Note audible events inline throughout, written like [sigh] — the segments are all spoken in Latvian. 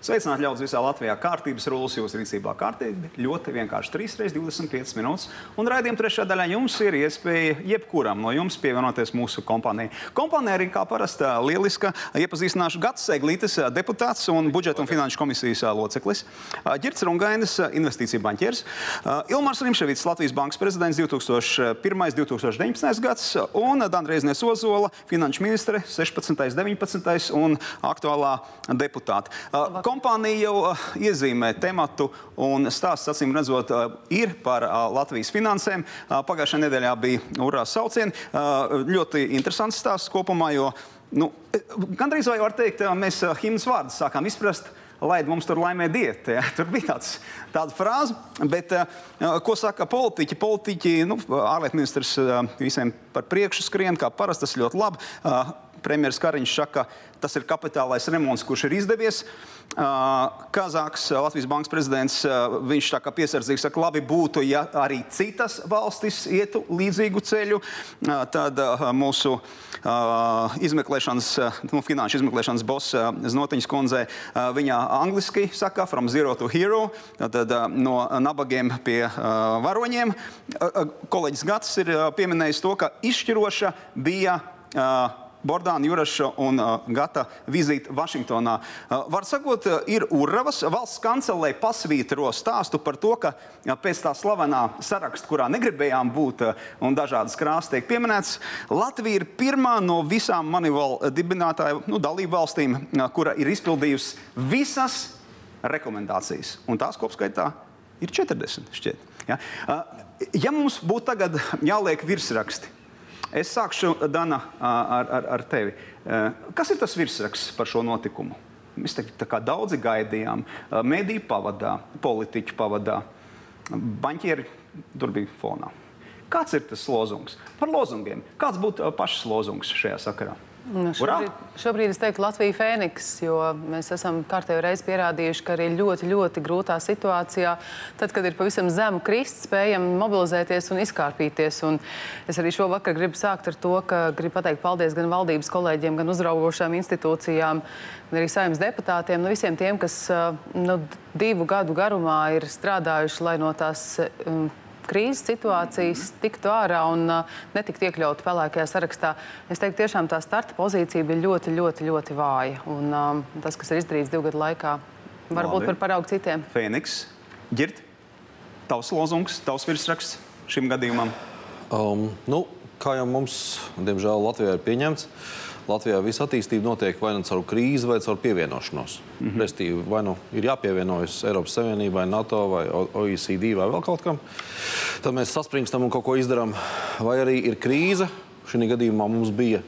Sveicināti ļaudis visā Latvijā. Kārtības rullis jūsu rīcībā kārtīgi, ļoti vienkārši 3 reizes 25 minūtes. Un raidījuma trešajā daļā jums ir iespēja jebkuram no jums pievienoties mūsu kompānijai. Kompānija arī kā parasti lieliska. Iepazīstināšu Gatis Eglītis, deputāts un budžeta un finanšu komisijas loceklis. Girts Rungainis, investīcija banķieris. Ilmārs Rimševits, Latvijas bankas prezidents 2001-2019 gads. Un Dandreiznieks Ozola, finanšu ministre 16. 19. un aktuālā deputāta. Labāk kompānija jau uh, iezīmē tematu un stāsts, acīm redzot, uh, ir par uh, Latvijas finansēm. Uh, pagājušajā nedēļā bija urā saucieni. Uh, ļoti interesants stāsts kopumā, jo nu, gandrīz vai var teikt, uh, mēs uh, himnas vārdus sākām izprast. Lai mums tur laimē diēta. Ja? Tur bija tāds, tāda frāze, bet uh, ko saka politiķi? Politiķi, nu, ārlietu ministrs uh, visiem par priekšu skrien, kā parasti, tas ļoti labi. Uh, Premjerministrs Kariņš saka, ka tas ir kapitālais remonts, kurš ir izdevies. Kazāks, Latvijas bankas prezidents, viņš tā kā piesardzīgi saka, labi būtu, ja arī citas valstis ietu līdzīgu ceļu. Tad mūsu izmeklēšanas, nu, finanšu izmeklēšanas boss Znotiņas kundze, viņa angliski saka, from zero to hero, tad no nabagiem pie varoņiem. Kolēģis Gats ir pieminējis to, ka izšķiroša bija Bordāna Juraša un uh, Gata vizīte Vašingtonā. Uh, var sakot, uh, ir Uravas valsts kancelē pasvītro stāstu par to, ka uh, pēc tā slavenā saraksta, kurā negribējām būt uh, un dažādas krāsas tiek pieminētas, Latvija ir pirmā no visām manival dibinātāju nu, dalību valstīm, uh, kura ir izpildījusi visas rekomendācijas. Un tās kopskaitā ir 40 šķiet. Ja, uh, ja mums būtu tagad jāliek virsraksti, Es sākšu, Dana, ar, ar, ar tevi. Kas ir tas virsraksts par šo notikumu? Mēs te daudzi gaidījām. Mēdīju pavadā, politiķu pavadā, banķieri tur bija fonā. Kāds ir tas lozungs? Par lozungiem. Kāds būtu pašs lozungs šajā sakarā? Nu, šobrīd, šobrīd es teiktu Latvija Fēniks, jo mēs esam kārtējo reizi pierādījuši, ka arī ļoti, ļoti grūtā situācijā, tad, kad ir pavisam zemu krist, spējam mobilizēties un izkārpīties. Un es arī šovakar gribu sākt ar to, ka gribu pateikt paldies gan valdības kolēģiem, gan uzraugošām institūcijām, gan arī saimnes deputātiem, no visiem tiem, kas nu, divu gadu garumā ir strādājuši, lai no tās um, krīzes situācijas tiktu ārā un uh, netiktu iekļautu pelēkajā sarakstā. Es teiktu, tiešām tā starta pozīcija bija ļoti, ļoti, ļoti vāja. Un um, tas, kas ir izdarīts divu gadu laikā, varbūt par paraugu citiem. Fēniks, Girt, tavs lozungs, tavs virsraksts šim gadījumam? Um, nu, kā jau mums, diemžēl, Latvijā ir pieņemts, uh, Latvijā visa attīstība notiek vai nu caur krīzi, vai caur pievienošanos. Mm -hmm. Restīvi, vai nu ir jāpievienojas Eiropas Savienībai, NATO vai OECD vai vēl kaut kam, tad mēs saspringstam un kaut ko izdarām. Vai arī ir krīze, šī gadījumā mums bija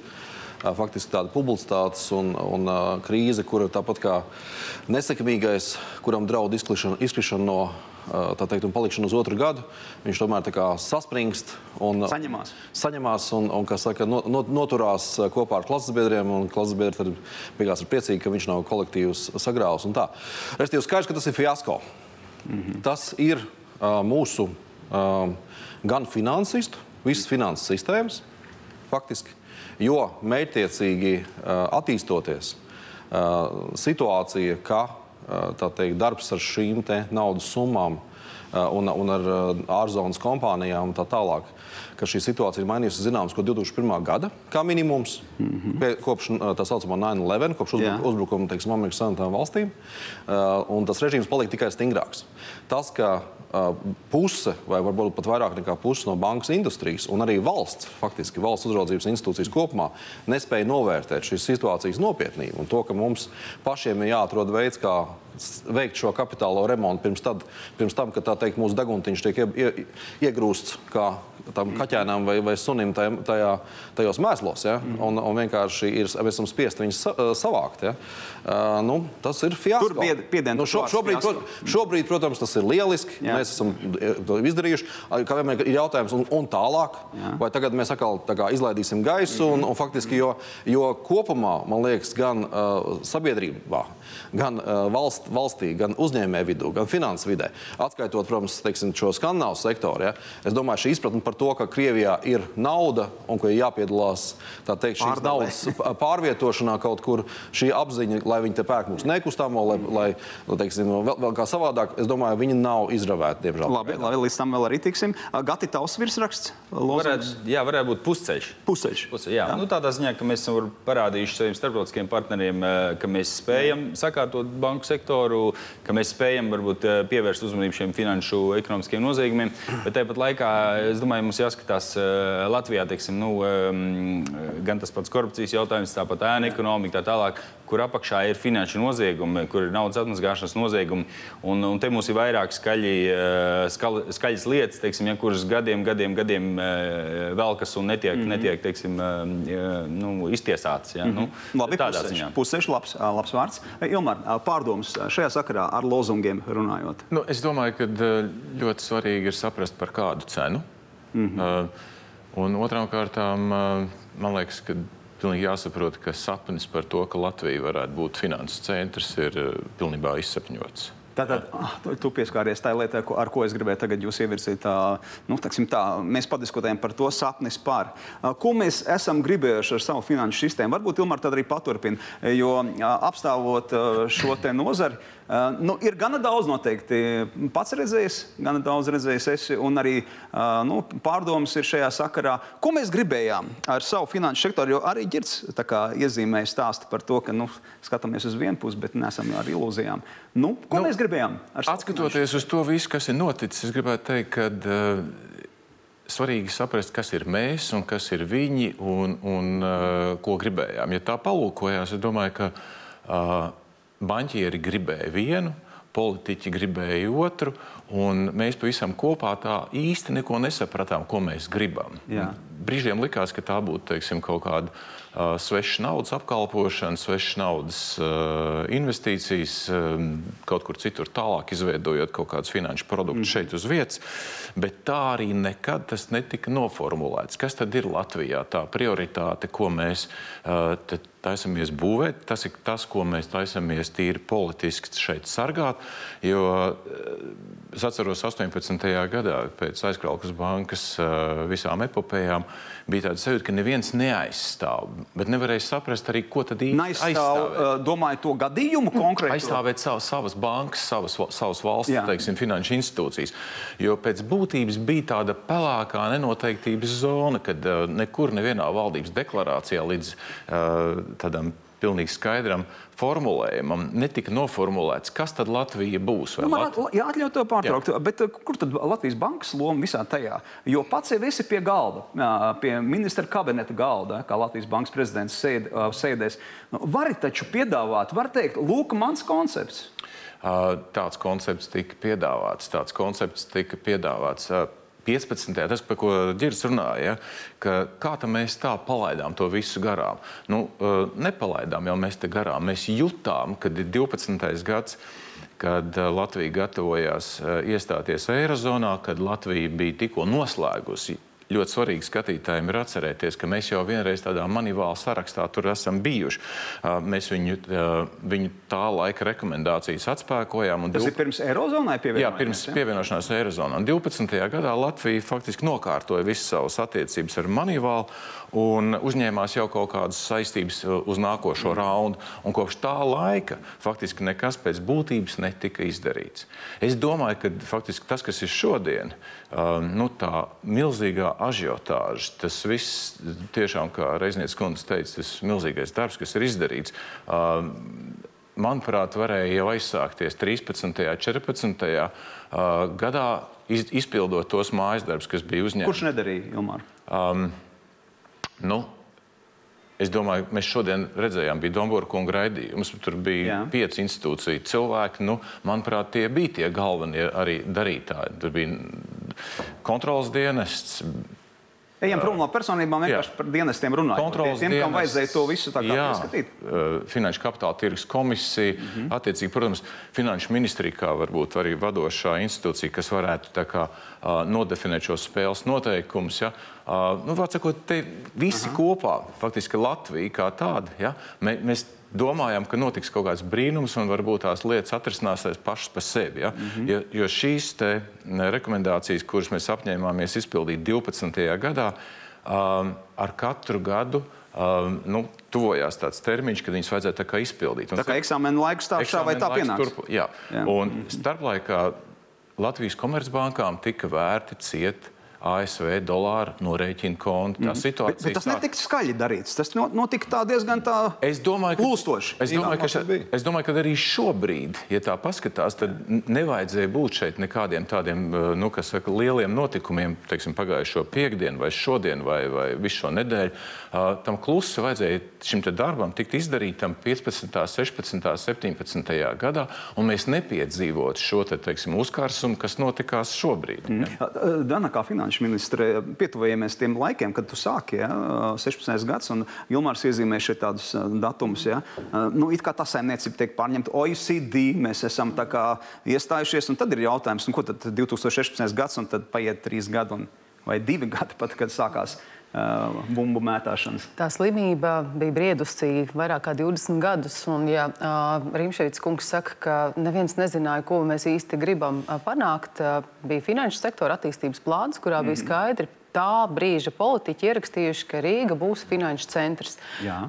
faktiski tāda publicitātes un, un krīze, kura tāpat kā nesekmīgais, kuram draud izkrišana no tā teikt, un palikšanu uz otru gadu, viņš tomēr saspringst un saņemās, saņemās un, un saka, no, no, noturās kopā ar klases biedriem. Klases biedri tad beigās ir priecīgi, ka viņš nav kolektīvs sagrāvs. Restīvi skaidrs, ka tas ir fiasko. Mm -hmm. Tas ir uh, mūsu uh, gan finansistu, visas finanses sistēmas, faktiski, jo mērķtiecīgi uh, attīstoties, situācija, ka teikt, darbs ar šīm naudas summām un, un ar ārzonas kompānijām un tā tālāk. Ka šī situācija ir mainījusies zināms, ko 2001. gada kā minimums, mm -hmm. pie, kopš tā saucamā 9-11, kopš uzbruk, uzbrukuma teiksim, Amerikas Savienotām valstīm. Un tas režīms palika tikai stingrāks. Tas, ka puse, vai varbūt pat vairāk nekā puse no bankas industrijas, un arī valsts, faktiski valsts uzraudzības institūcijas kopumā, nespēja novērtēt šīs situācijas nopietnību un to, ka mums pašiem ir jāatrod veids, kā veikt šo kapitālo remontu pirms, tad, pirms tam, kad teikt, mūsu deguntiņš tiek ie, ie, iegrūsts kā tam kaķēnam vai, vai sunim tajā, tajos mēslos. Ja? Mm. Un, un vienkārši ir, mēs esam spiest viņus sa, savākt. Ja? Uh, nu, tas ir fiasko. Tur bija piediens. Nu, šo, šobrīd, pro, šobrīd, protams, tas ir lieliski. Jā. Mēs esam to izdarījuši. Kā vienmēr ir jautājums, un, un tālāk, Jā. vai tagad mēs atkal kā, izlaidīsim gaisu, mm. un, un faktiski, jo, jo kopumā, man liekas, gan uh, sabiedrībā, gan valsts valst, valstī, gan uzņēmēju vidū, gan finansu vidē, atskaitot, protams, teiksim, šo skandināvu sektoru, ja, es domāju, šī izpratne par to, ka Krievijā ir nauda un ka ir jāpiedalās teikt, šīs Pārdalē. naudas [laughs] pārvietošanā kaut kur, šī apziņa, lai viņi te pērk mūsu nekustamo, lai, lai nu, teiksim, vēl, vēl kā savādāk, es domāju, viņi nav izravēti, diemžēl. Labi, labi, līdz tam vēl arī tiksim. Gati tavs virsraksts? Varētu, jā, varētu būt pusceļš. Pusceļš. Puse, jā, jā. Nu, tādā ziņā, ka mēs esam parādījuši saviem starptautiskiem partneriem, eh, ka mēs spējam sakārtot banku sektoru, ka mēs spējam varbūt eh, pievērst uzmanību šiem finanšu ekonomiskiem noziegumiem. Bet tāpat laikā es domāju, mums jāskatās eh, Latvijā, teiksim, nu, em, gan tas pats korupcijas jautājums, tāpat ēna ekonomika, tā tālāk, kur apakšā ir finanšu noziegumi, kur ir naudas atmazgāšanas noziegumi. Un, un te mums ir vairāk skaļi, eh, skal, skaļas lietas, teiksim, ja, kuras gadiem, gadiem, gadiem eh, velkas un netiek, mm -hmm. netiek teiksim, eh, nu, iztiesātas. Ja? Mm -hmm. nu, Labi, tādā pusceļš. ziņā. Pusceļš, labs, labs vārds. Ilmar, pārdomas šajā sakarā ar lozungiem runājot. Nu, es domāju, ka ļoti svarīgi ir saprast, par kādu cenu. Mm -hmm. uh, un otrām kārtām, uh, man liekas, ka pilnīgi jāsaprot, ka sapnis par to, ka Latvija varētu būt finanses centrs, ir uh, pilnībā izsapņots. Tātad, ah, tu- pieskāries tai lietai, ar ko es gribēju tagad jūs ievirzīt. Nu, taksim tā, mēs padiskutējam par to sapnis par. Ko mēs esam gribējuši ar savu finanšu sistēmu? Varbūt Ilmar tad arī paturpina, jo apstāvot šo te nozari, ah, nu, ir gana daudz noteikti pats redzējis, gana daudz redzējis esi, un arī ah, nu, pārdomas ir šajā sakarā. Ko mēs gribējām ar savu finanšu sektoru? Jo arī ģirds iezīmēja stāstu par to, ka nu, skatāmies uz vienu pusi, bet nesam ar ilūzijām. Nu, ko Nu, mēs gribējām? Atskatoties uz to visu, kas ir noticis, es gribētu teikt, ka uh, svarīgi saprast, kas ir mēs un kas ir viņi un, un uh, ko gribējām. Ja tā palūkojās, es domāju, ka uh, banķieri gribēja vienu. Politiķi gribēja otru, un mēs pavisam kopā tā īsti neko nesapratām, ko mēs gribam. Jā. Brīžiem likās, ka tā būtu teiksim, kaut kāda uh, sveša naudas apkalpošana, sveša naudas uh, investīcijas, um, kaut kur citur tālāk izveidojot kaut kādus finanšu produktus mm. šeit uz vietas. Bet tā arī nekad tas netika noformulēts. Kas tad ir Latvijā tā prioritāte, ko mēs uh, taisamies būvēt? Tas ir tas, ko mēs taisamies tīri politiski šeit sargāt. Jo es atceros 18. gadā pēc aizkraukas bankas visām epopējām bija tāda sajūta, ka neviens neaizstāv, bet nevarēja saprast arī, ko tad īsti Aizstāv, uh, domāju, to gadījumu konkrēti. Aizstāvēt savas, savas bankas, savas, va- savas valsts, Jā. teiksim, finanšu institūcijas. Jo pēc būtības bija tāda pelēkā nenoteiktības zona, kad uh, nekur nevienā valdības deklarācijā līdz uh, tādam pilnīgi skaidram formulējumam netika noformulēts, kas tad Latvija būs. Nu, man Lat- at- jā, atļauj to pārtraukt, Jā. bet uh, kur tad Latvijas bankas loma visā tajā? Jo pats jau esi pie galda, jā, pie ministra kabineta galda, kā Latvijas bankas prezidents sēd, uh, sēdēs. Nu, vari taču piedāvāt, var teikt, lūk, mans koncepts. Uh, Tāds koncepts tika piedāvāts. Tāds koncepts tika piedāvāts. Uh, 15. tas, par ko Girs runāja, ka kā tā mēs tā palaidām to visu garām. Nu, uh, nepalaidām jau mēs te garām. Mēs jutām, kad ir 12. gads, kad uh, Latvija gatavojās uh, iestāties Eirozonā, kad Latvija bija tikko noslēgusi ļoti svarīgi skatītājiem ir atcerēties, ka mēs jau vienreiz tādā manivāla sarakstā tur esam bijuši. Mēs viņu, viņu tā laika rekomendācijas atspēkojām. un Tas div- ir pirms Eirozonai Jā, pievienojamies. pirms ja? pievienošanās Eirozonā. Un 12. gadā Latvija faktiski nokārtoja visas savas attiecības ar Manivālu un uzņēmās jau kaut kādas saistības uh, uz nākošo raundu. Un kopš tā laika faktiski nekas pēc būtības netika izdarīts. Es domāju, ka faktiski tas, kas ir šodien, um, nu, tā milzīgā ažiotāža, tas viss tiešām, kā Reiznieks kundze teica, tas milzīgais darbs, kas ir izdarīts. Um, manuprāt, varēja jau aizsākties 13. un 14. Uh, gadā, iz, izpildot tos mājas darbus, kas bija uzņemti. Kurš nedarīja, Ilmār? Nu, es domāju, mēs šodien redzējām, bija Dombora kunga raidījums. Tur bija Jā. Pieci institūciju cilvēki. Nu, manuprāt, tie bija tie galvenie arī darītāji. Tur bija kontrols dienests, Ejam prom no personībām, vienkārši Jā. par dienestiem runājot. kontrols Tiem, kam dienests. vajadzēja to visu tā kā Jā, pieskatīt. uh, Finanšu kapitāla tirgus komisija, mm Mhm. -hmm. attiecīgi, protams, Finanšu ministrija kā varbūt arī vadošā institūcija, kas varētu tā kā, uh, nodefinēt šos spēles noteikumus. Ja? Uh, nu, vārds sakot, te visi Aha. kopā, faktiski Latvija kā tāda, ja? Mē, mēs domājam, ka notiks kaut kāds brīnums un varbūt tās lietas atrisināsies pašas par sevi. Ja? Mm -hmm. jo, jo šīs te rekomendācijas, kuras mēs apņēmāmies izpildīt 12. gadā, um, ar katru gadu um, nu, tuvojās tāds termiņš, kad viņas vajadzēja tā kā izpildīt. Un tā kā eksāmena laiks tā šā vai tā pienāks. Turp, jā. jā, un starplaikā Latvijas komercbankām tika vērti ciet ASV dolāru norēķinu kontu. Tā situācija bet, bet tas netika skaļi darīts. Tas notika tā diezgan tā es domāju, ka, plūstoši. Es domāju, ka, še, es domāju, ka arī šobrīd, ja tā paskatās, tad nevajadzēja būt šeit nekādiem tādiem eh, nu, saka, lieliem notikumiem, teiksim, pagājušo piekdienu vai šodien vai, vai visu šo nedēļu. Uh, tam klusi vajadzēja šim darbam tikt izdarītam 15., 16., 17. gadā, un mēs nepiedzīvotu šo te, teiksim, uzkārsumu, kas notikās šobrīd. Mm. Ja. Dana, kā finanšu finanšu ministre, pietuvojamies tiem laikiem, kad tu sāki ja, 16. gads, un Ilmārs iezīmē šeit tādus datumus. Ja. Nu, it kā tā saimniecība tiek pārņemta OECD, mēs esam iestājušies, un tad ir jautājums, nu, ko tad 2016. gads, un tad paiet trīs gadi un, vai divi gadi pat, kad sākās bumbu mētāšanas. Tā slimība bija briedusi vairāk kā 20 gadus. Un, ja uh, Rimšēvits kungs saka, ka neviens nezināja, ko mēs īsti gribam uh, panākt, bija finanšu sektora attīstības plāns, kurā bija mhm. skaidri tā brīža politiķi ierakstījuši, ka Rīga būs finanšu centrs.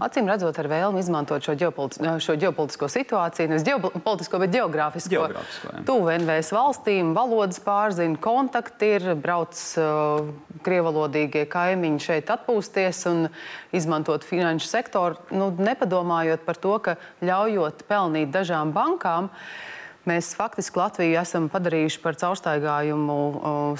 Acīm redzot, ar vēlmi izmantot šo, ģeopolitis šo ģeopolitisko situāciju, nevis ģeopolitisko, bet geogrāfisko. geogrāfisko Tuvu NVS valstīm, valodas pārzina, kontakti ir, brauc uh, krievalodīgie kaimiņi šeit atpūsties un izmantot finanšu sektoru, nu, nepadomājot par to, ka ļaujot pelnīt dažām bankām, mēs faktiski Latviju esam padarījuši par caurstaigājumu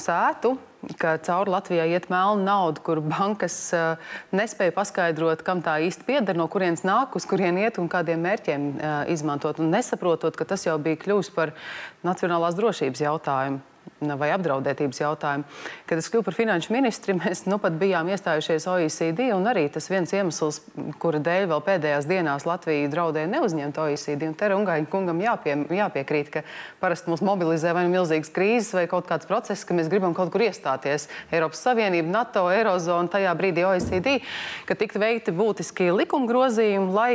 sētu ka cauri Latvijai iet melna nauda, kur bankas uh, nespēja paskaidrot, kam tā īsti pieder, no kurienes nāk, uz kurien iet un kādiem mērķiem uh, izmantot. Un nesaprotot, ka tas jau bija kļuvis par nacionālās drošības jautājumu vai apdraudētības jautājumu. Kad es kļuvu par finanšu ministri, [laughs] mēs nu pat bijām iestājušies OECD, un arī tas viens iemesls, kura dēļ vēl pēdējās dienās Latvija draudēja neuzņemt OECD. Te Rungaņa kungam jāpie, jāpiekrīt, ka parasti mūs mobilizē vai nu milzīgas krīzes vai kaut kāds process, ka mēs gribam kaut kur iestāties. Eiropas Savienība, NATO, Eirozona, tajā brīdī OECD, ka tiktu veikti būtiski likuma grozījumi, lai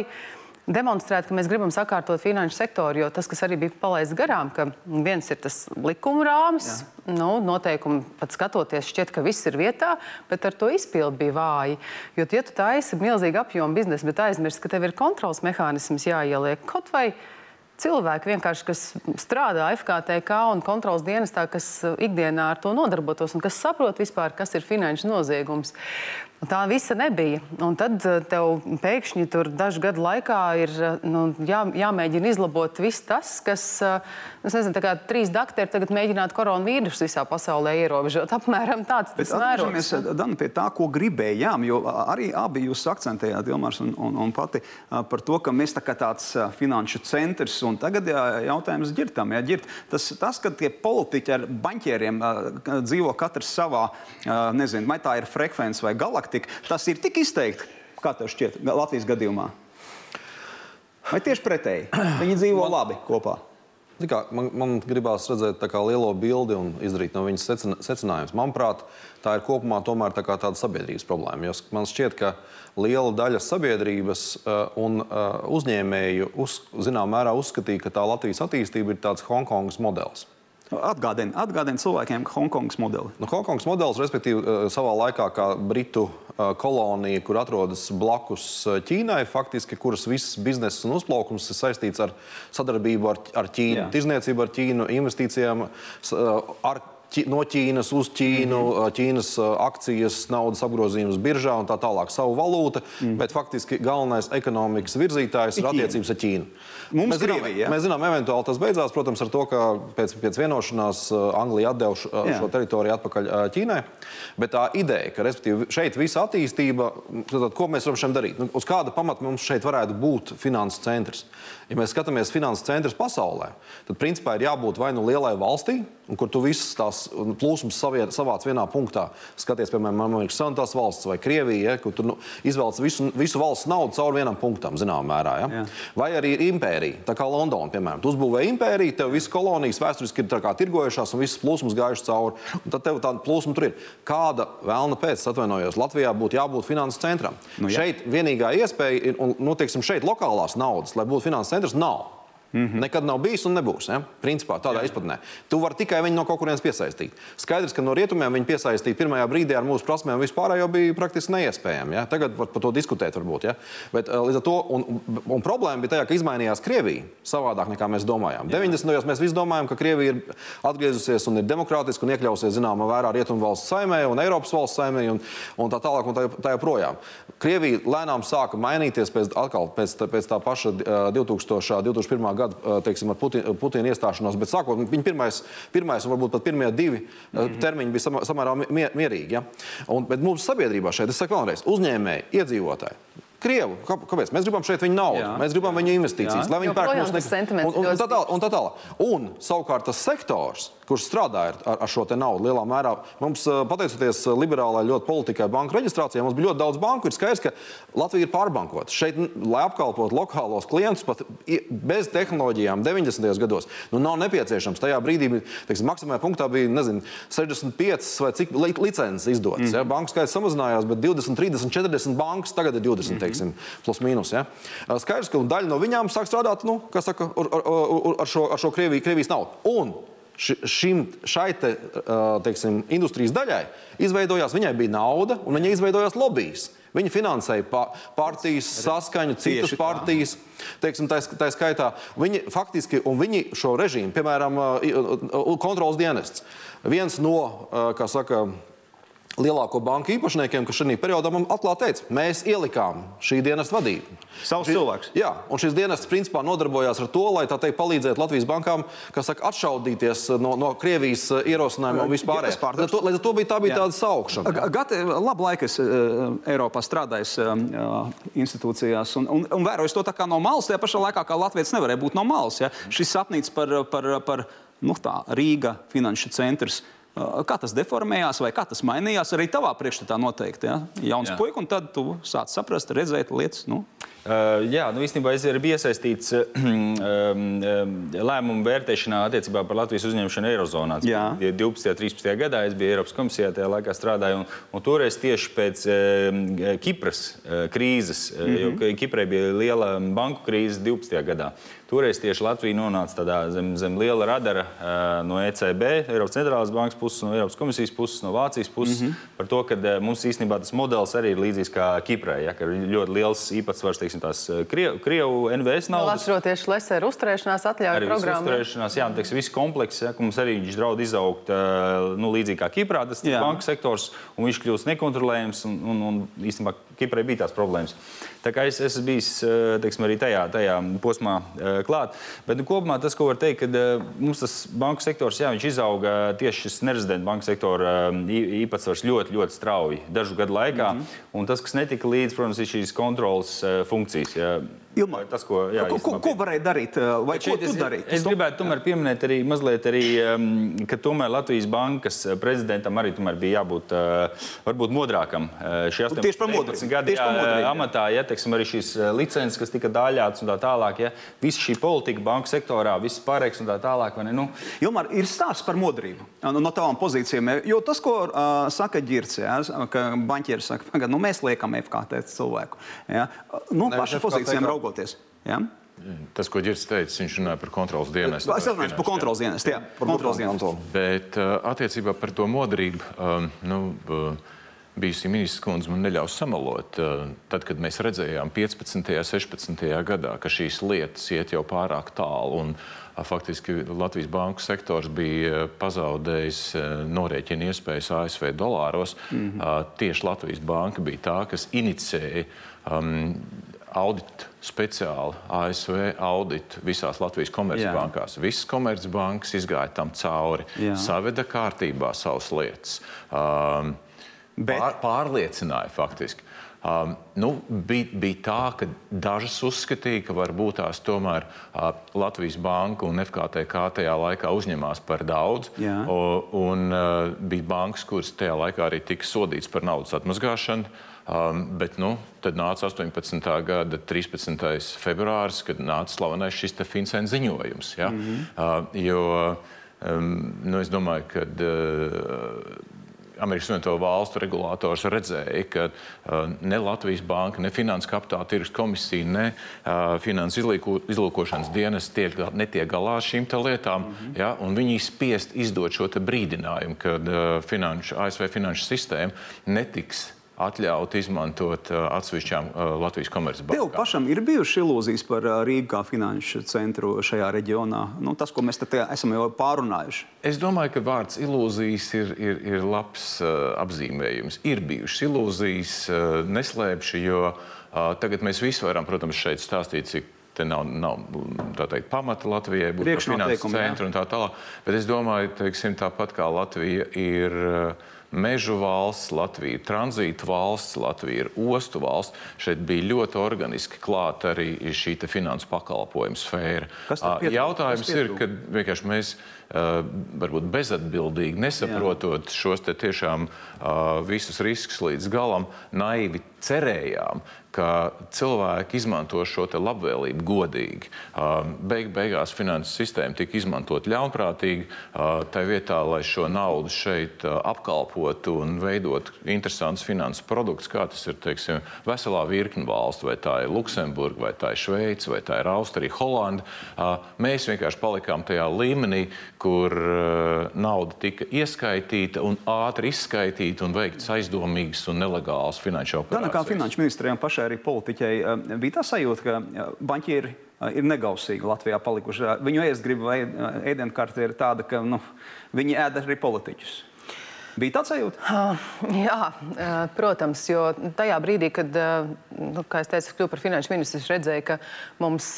demonstrēt, ka mēs gribam sakārtot finanšu sektoru, jo tas, kas arī bija palaists garām, ka viens ir tas likuma rāmis, Jā. nu, noteikumi pat skatoties, šķiet, ka viss ir vietā, bet ar to izpildu bija vāji. Jo, ja tu taisi milzīgu apjomu biznesu, bet aizmirsti, ka tev ir kontrols mehānisms jāieliek kaut vai cilvēki, vienkārši, kas strādā FKTK un kontrols dienestā, kas ikdienā ar to nodarbotos un kas saprot vispār, kas ir finanšu noziegums. Tā visa nebija. Un tad eh, tev pēkšņi tur dažu gadu laikā ir eh, nu, jā, jāmēģina izlabot viss tas, kas, eh, es nezinu, tā kā trīs dakteri tagad mēģinātu koronavīrusu visā pasaulē ierobežot. [laughs] Apmēram tāds tas mērogs. Dan, pie tā, ko gribējām, jo arī abi jūs akcentējāt, Ilmārs un, un, un pati, par to, ka mēs tā kā tāds finanšu centrs un tagad jā, jautājums ģirtam. Jā, ģirt. Tas, tas, ka tie politiķi ar baņķieriem dzīvo katrs savā, nezinu, vai tā ir frekvence vai galaktika, praktika, tas ir tik izteikti, kā tev šķiet, Latvijas gadījumā? Vai tieši pretēji? Viņi dzīvo man, labi kopā. Kā, man, man gribās redzēt lielo bildi un izdarīt no viņas secinājumus. Manuprāt, tā ir kopumā tomēr tā tāda sabiedrības problēma. Jo man šķiet, ka liela daļa sabiedrības uh, un uh, uzņēmēju uz, zināmā mērā uzskatīja, ka tā Latvijas attīstība ir tāds Hongkongas modelis. Atgādini, atgādini cilvēkiem Hongkongas modeli. Nu, Hongkongas modelis, respektīvi, eh, savā laikā kā Britu eh, kolonija, kur atrodas blakus eh, Ķīnai, faktiski, kuras visas biznesa un uzplaukums ir saistīts ar sadarbību ar, ar Ķīnu, tirzniecību ar Ķīnu, investīcijām ar no Ķīnas uz Ķīnu, mm -hmm. Ķīnas akcijas, naudas apgrozījums biržā un tā tālāk, savu valūtu. Mm -hmm. Bet faktiski galvenais ekonomikas virzītājs ir attiecības ar Ķīnu. Mums mēs, zinām, Krievija, ja? mēs zinām, eventuāli tas beidzās, protams, ar to, ka pēc, pēc vienošanās Anglija atdeva šo, šo teritoriju atpakaļ Ķīnai. Bet tā ideja, ka šeit visa attīstība, tad, ko mēs varam šeit darīt? Nu, uz kāda pamata mums šeit varētu būt finanses centrs? Ja mēs skatāmies finanses centrs pasaulē, tad principā ir jābūt vai nu lielai valstī, kur tu visas tās plūsmas savāc vienā punktā, skaties, piemēram, Amerikas Savienotās valsts vai Krievija, ja, kur tu nu, izvēlēts visu, visu valsts naudu caur vienam punktam, zināmā mērā. Ja. Jā. Vai arī ir impērija, tā kā Londona, piemēram. Tu uzbūvē impēriju, tev visas kolonijas vēsturiski ir tirgojušās un visas plūsmas gājušas cauri. Un tad tev tāda plūsma tur ir. Kāda vēlna pēc, atvainojos, Latvijā būtu jābūt finanses centram? Nu, jā. šeit vienīgā iespēja ir, un, nu, teiksim, šeit lokālās naudas, lai būtu finanses centrs, nav. Mm -hmm. Nekad nav bijis un nebūs. Ja? Principā tādā Jā. izpratnē. Tu vari tikai viņu no kaut kurienes piesaistīt. Skaidrs, ka no rietumiem viņu piesaistīt pirmajā brīdī ar mūsu prasmēm vispār jau bija praktiski neiespējami. Ja? Tagad var par to diskutēt, varbūt. Ja? Bet, eh, to un, un, problēma bija tajā, ka izmainījās Krievija savādāk nekā mēs domājām. Jā. 90. gados mēs visi domājam, ka Krievija ir atgriezusies un ir demokrātiska un iekļausies zināmā mērā rietumu valsts saimē un Eiropas valsts saimē un, un tā tālāk un tā, tā joprojām. Krievija lēnām sāka mainīties pēc, atkal, pēc, pēc tā paša uh, 2000. 2001 gada teiksim, ar Putina, Putina iestāšanos, bet sākot viņa pirmais, pirmais un varbūt pat pirmie divi mm -hmm. termiņi bija samā, samērā mierīgi. Ja? Un, bet mūsu sabiedrībā šeit, es saku vēlreiz, uzņēmēji, iedzīvotāji. Krievu. Kāpēc? Mēs gribam šeit viņu naudu, Jā. mēs gribam viņu investīcijas, Jā. lai viņi pērk mūsu nekustamo un, un, un, tā tālāk, un tā tālāk. Un savukārt tas sektors, kurš strādā ar, ar šo naudu lielā mērā. Mums, pateicoties liberālai ļoti politikai, banku reģistrācijai, mums bija ļoti daudz banku. Ir skaidrs, ka Latvija ir pārbankota. Šeit, lai apkalpotu lokālos klientus, pat bez tehnoloģijām 90. gados, nu, nav nepieciešams. Tajā brīdī teiksim, maksimālajā punktā bija nezinu, 65 vai cik licences izdotas. Mm. Ja? Banku skaits samazinājās, bet 20, 30, 40 bankas tagad ir 20, mm. Teiksim, plus mīnus. Ja? Skaidrs, ka daļa no viņām sāk strādāt nu, saka, ar, ar, ar, ar šo, ar šo Krieviju, Krievijas naudu. Un šim, šai te, teiksim, industrijas daļai izveidojās, viņai bija nauda un viņai izveidojās lobbyis. Viņi finansēja partijas, saskaņu, citas partijas. Teiksim, tā, tā skaitā viņi faktiski, un viņi šo režīmu, piemēram, kontrols dienests, viens no, kā saka, lielāko banku īpašniekiem, kas šajā periodā man atklāti teica, mēs ielikām šī dienas vadību. Savs cilvēks. Jā, un šis dienests principā nodarbojās ar to, lai tā teikt palīdzētu Latvijas bankām, kas saka, atšaudīties no, no Krievijas eh, ierosinājuma un vispār. Līdz ar to bija, tā bija jā. tāda saukšana. Gati, labu laiku es uh, Eiropā strādāju uh, institūcijās un, un, un vēroju to tā kā no malas, tajā pašā laikā kā Latvijas nevarēja būt no malas. Ja? Šis sapnīts par, par, par nu, tā, Rīga finanšu centrs. Uh, kā tas deformējās, vai kā tas mainījās. Arī tavā priekšstatā noteikti. Ja? Jauns puika, un tad tu sāc saprast, redzēt lietas. Nu. Uh, jā, nu īstenībā es biju iesaistīts [clears throat] uh, lēmumu vērtēšanā attiecībā par Latvijas uzņemšanu Eirozonā. 12. un 13. gadā es biju Eiropas komisijā, tajā laikā strādāju. Un, un toreiz tieši pēc uh, Kipras krīzes, mm -hmm. jo Kiprai bija liela banku krīze 12. gadā. Toreiz tieši Latvija nonāca tādā zem, zem liela radara uh, no ECB, Eiropas centrālās bankas puses, no Eiropas komisijas puses, no Vācijas puses. Mm -hmm. Par to, ka uh, mums īstenībā tas modelis arī ir līdzīgs kā Kiprai, ja, ka ir ļoti liels īpatsvars teiksim, tās Krievu, Krievu NVS naudas. Atceroties Leseru uzturēšanās atļauju programmu. Uzturēšanās, jā, un teiksim, viss komplekss, ja, ka mums arī viņš draud izaugt uh, nu, līdzīgi kā Kiprā, tas ir banka sektors, un viņš kļūst nekontrolējams, un, un, un īstenībā Kiprai bija tās problēmas. Tā kā es esmu bijis teiksim, arī tajā, tajā posmā klāt. Bet nu, kopumā tas, ko var teikt, ka mums tas banku sektors, jā, viņš izauga tieši šis nerezidenta banku sektora īpatsvars ļoti, ļoti strauji dažu gadu laikā. Mm -hmm. Un tas, kas netika līdzi, protams, ir šīs kontrolas funkcijas. Jā. Ilmar, tas, ko, jā, ko, ko, ko varēja darīt? Vai ko tu es, darīji? Es gribētu tomēr pieminēt arī mazliet, arī, ka tomēr Latvijas bankas prezidentam arī bija jābūt varbūt modrākam. Šie 18 gadi amatā, ja teiksim, arī šīs licences, kas tika daļātas un tā tālāk. Ja, visa šī politika banku sektorā, viss pārējais un tā tālāk. Nu? Ilmar, ir stāsts par modrību no, no tavām pozīcijām. Jo tas, ko uh, saka Girts, ja, ka banķieris saka, ka nu, mēs liekam FKT cilvēku. Ja, no nu, paša pozīcijām raugoties. Ja? Tas, ko Girts teica, viņš runāja par kontrolas dienestu. Es runāju par kontrolas dienestu. Jā, par kontrolas dienestu. Bet uh, attiecībā par to modrību. Um, nu, uh, bijusī ministrs kundze man neļaus samalot. Eh, tad, kad mēs redzējām 15. un 16. gadā, ka šīs lietas iet jau pārāk tālu un faktiski Latvijas banku sektors bija pazaudējis norēķina iespējas ASV dolāros, mm -hmm. tieši Latvijas banka bija tā, kas inicēja um, auditu speciāli ASV auditu visās Latvijas komercbankās. Visas komercbankas izgāja tam cauri, Jā. saveda kārtībā savas lietas. Um, Bet... Pār, pārliecināja faktiski. Um, nu, bija, bija tā, ka dažas uzskatīja, ka varbūt tās tomēr uh, Latvijas banka un FKTK tajā laikā uzņemās par daudz. O, un uh, bija bankas, kuras tajā laikā arī tika sodītas par naudas atmazgāšanu. Um, bet nu, tad nāca 18. gada 13. februāris, kad nāca slavenais šis Finsēna ziņojums. Ja? Mm -hmm. uh, jo um, nu, es domāju, ka. Uh, Amerikas Savienoto Valstu regulators redzēja, ka uh, ne Latvijas banka, ne Finanses kapitāla tirgus komisija, ne uh, Finanses izlūkošanas dienas tiek, netiek galā ar šīm lietām. Mm -hmm. ja, viņi spiest izdot šo brīdinājumu, ka uh, finanšu, ASV finanšu sistēma netiks atļaut izmantot uh, atsevišķām uh, Latvijas komercbankām. Tev pašam ir bijušas ilūzijas par uh, Rīgu kā finanšu centru šajā reģionā. Nu, tas, ko mēs te esam jau pārunājuši. Es domāju, ka vārds ilūzijas ir, ir, ir labs uh, apzīmējums. Ir bijušas ilūzijas, uh, neslēpšu, jo uh, tagad mēs visi varam, protams, šeit stāstīt, cik te nav, nav teikt, pamata Latvijai būt par finanses centru un tā tālāk. Bet es domāju, teiksim, tāpat kā Latvija ir. Uh, mežu valsts, Latvija ir tranzīta valsts, Latvija ir ostu valsts. Šeit bija ļoti organiski klāta arī šī finansu pakalpojumu sfēra. Jautājums ir, ka vienkārši mēs Uh, varbūt bezatbildīgi, nesaprotot Jā. šos tiešām uh, visus riskus līdz galam, naivi cerējām, ka cilvēki izmanto šo labvēlību godīgi. Uh, beig, beigās finanses sistēma tika izmantot ļaunprātīgi, uh, tā vietā, lai šo naudu šeit uh, apkalpotu un veidotu interesantus finanses produktus, kā tas ir teiksim, veselā virkni valstu, vai tā ir Luksemburga, vai tā ir Šveice, vai tā ir Austrija, Holanda. Mēs vienkārši palikām tajā līmenī, kur nauda tika ieskaitīta un ātri izskaitīta un veikts aizdomīgas un nelegālas finanšu operācijas. Gan kā finanšu ministrijam pašai arī politiķai bija tā sajūta, ka banķieri ir negausīgi Latvijā palikuši. Viņu ēstgriba vai ēdienkarte ir tāda, ka nu, viņi ēda arī politiķus. Bija tāds sajūta? Jā, protams, jo tajā brīdī, kad, nu, kā es teicu, kļuvu par finanšu ministru, es redzēju, ka mums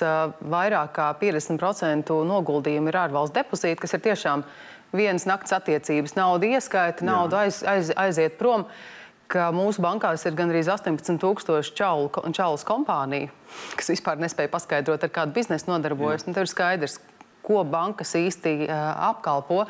vairāk kā 50% noguldījumi ir ārvalstu depozīti, kas ir tiešām vienas nakts attiecības. Nauda ieskaita, nauda aiz, aiz, aiziet prom. Mūsu bankās ir gandrīz 18,000 čaulas kompāniju, kas vispār nespēja paskaidrot, ar kādu biznesu nodarbojas. Nu, tur ir skaidrs, ko bankas īsti uh, apkalpo.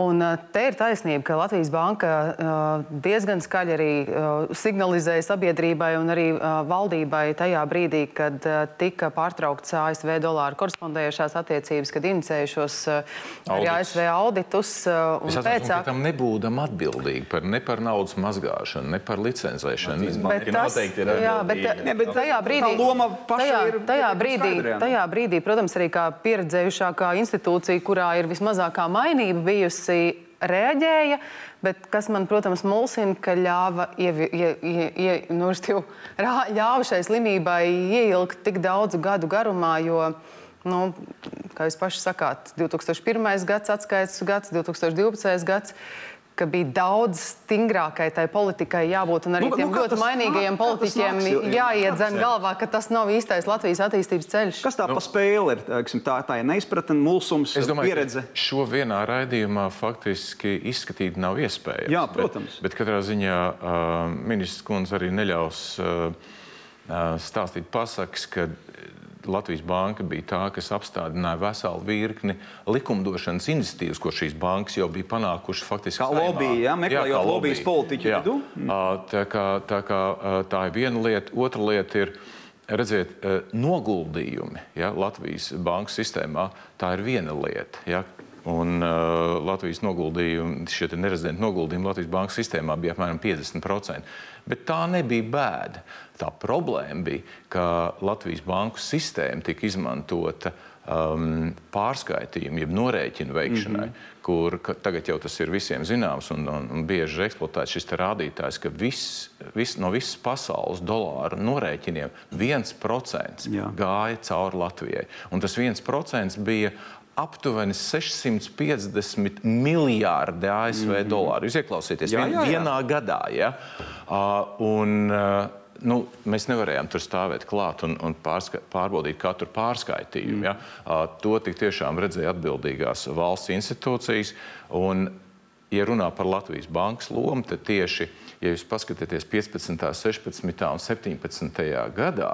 Un uh, te ir taisnība, ka Latvijas banka uh, diezgan skaļi arī uh, signalizēja sabiedrībai un arī valdībai tajā brīdī, kad tika pārtraukts ASV dolāru korespondējušās attiecības, kad inicējušos arī ASV auditus. Es pēc tam nebūdam atbildīgi par, ne par naudas mazgāšanu, ne par licencēšanu. Bet tas, jā, bet, ne, bet tajā brīdī, tajā, ir, tajā, brīdī, tajā brīdī, protams, arī kā pieredzējušākā institūcija, kurā ir vismazākā mainība bijusi, komisija reaģēja, bet kas man, protams, mulsina, ka ļāva, ievi, ie, ie, nu, [laughs] rā, ļāva šai slimībai ieilgt tik daudzu gadu garumā, jo, nu, kā jūs paši sakāt, 2001. gads atskaites gads, 2012. gads ka bija daudz stingrākai tai politikai jābūt un arī nu, tiem nu, ļoti mainīgajiem nāk, politiķiem jāiedzen galvā, ka tas nav īstais Latvijas attīstības ceļš. Kas tā nu, pa spēle ir? Teiksim, tā, tā ir neizpratne, mulsums, es domāju, pieredze. Šo vienā raidījumā faktiski izskatīt nav iespējams. Jā, protams. Bet, bet katrā ziņā uh, ministrs kundze arī neļaus uh, stāstīt pasakas, ka Latvijas banka bija tā, kas apstādināja veselu virkni likumdošanas iniciatīvas, ko šīs bankas jau bija panākušas faktiski. Kā lobby, ja, meklējot jā, lobbyjas politiķu vidū. Mm. Tā, kā, tā, kā, tā ir viena lieta. Otra lieta ir, redziet, noguldījumi ja, Latvijas banku sistēmā. Tā ir viena lieta. Ja, Un uh, Latvijas noguldījumi, šie nerezidenti noguldījumi Latvijas bankas sistēmā bija apmēram 50%. Bet tā nebija bēda. Tā problēma bija, ka Latvijas banku sistēma tika izmantota um, pārskaitījumu, jeb norēķinu veikšanai, mm -hmm. kur ka, tagad jau tas ir visiem zināms un, un, un bieži eksploatēts šis rādītājs, ka viss, vis, no visas pasaules dolāru norēķiniem 1% Jā. gāja cauri Latvijai. Un tas 1% bija aptuveni 650 miljārdi ASV mm -hmm. dolāru. Jūs ieklausieties, jā, jā, jā. vienā gadā. Ja? Uh, un, uh, nu, mēs nevarējām tur stāvēt klāt un, un pārska, pārbaudīt katru pārskaitījumu. Mm. Ja? Uh, to tiešām redzēja atbildīgās valsts institūcijas. Un ja runā par Latvijas bankas lomu, tad tieši, ja jūs paskatāties 15., 16. un 17. gadā,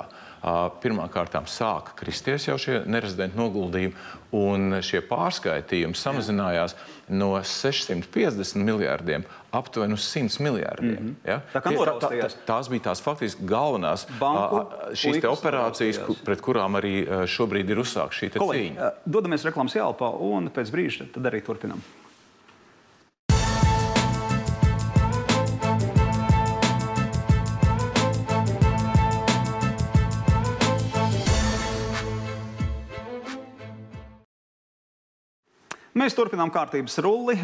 pirmkārt sāka kristies jau šie nerezidentu noguldījumi, un šie pārskaitījumi samazinājās no 650 miljardiem aptuveni uz 100 miljardiem. Mm -hmm. ja? Tā kā tā, tā, tā, tās bija tās faktiski galvenās Banku, šīs operācijas, ku, pret kurām arī šobrīd ir uzsākta šī cīņa. Dodamies reklāmas jālpā un pēc brīža tad arī turpinām. Mēs turpinām kārtības rulli.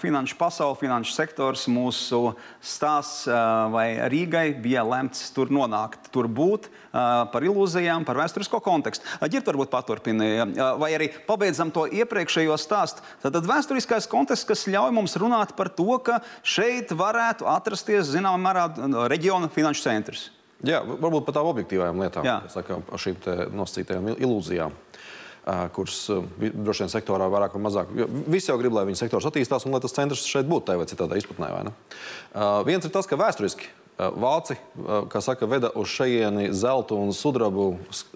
Finanšu pasaule, finanšu sektors, mūsu stāsts, vai Rīgai bija lemts tur nonākt, tur būt, par ilūzijām, par vēsturisko kontekstu. Ģirt varbūt paturpina, vai arī pabeidzam to iepriekšējo stāstu. Tad, vēsturiskais konteksts, kas ļauj mums runāt par to, ka šeit varētu atrasties zināmā mērā reģiona finanšu centrs. Jā, varbūt par tām objektīvām lietām, par šīm nosacītajām ilūzijām kuras droši vien sektorā vairāk vai mazāk. Visi jau grib, lai viņu sektors attīstās un lai tas centrs šeit būtu tādā vai citādā izpratnē. Vai Viens ir tas, ka vēsturiski Vāci, kā saka, veda uz šejieni zeltu un sudrabu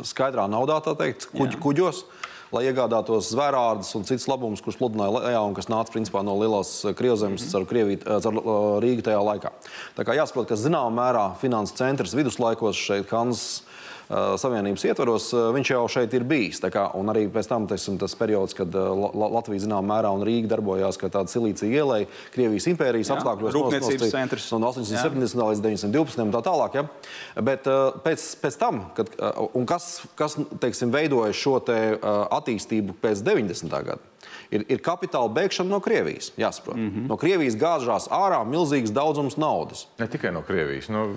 skaidrā naudā, tā teikt, kuģ, kuģos. Lai iegādātos zvērādus un citus labumus, kurus pludināja lejā un kas nāca principā, no lielās Krievzemes mm -hmm. caur, Rīgu tajā laikā. Tā kā jāsaprot, ka zināmā mērā finanses centrs viduslaikos šeit Hanzas Savienības ietvaros, viņš jau šeit ir bijis. Kā, un arī pēc tam teiksim, tas periods, kad Latvija zināmā mērā un Rīga darbojās kā tāda silīcija ielai Krievijas impērijas apstākļos. Rūpniecības centrs. No 870. līdz 912. un tā tālāk. Ja? Bet pēc, pēc tam, kad, un kas, kas teiksim, veidoja šo attīstību pēc 90. gada? Ir, ir kapitāla bēgšana no Krievijas. Jāsaprot. Mm -hmm. No Krievijas gāžās ārā milzīgs daudzums naudas. Ne tikai no Krievijas. No,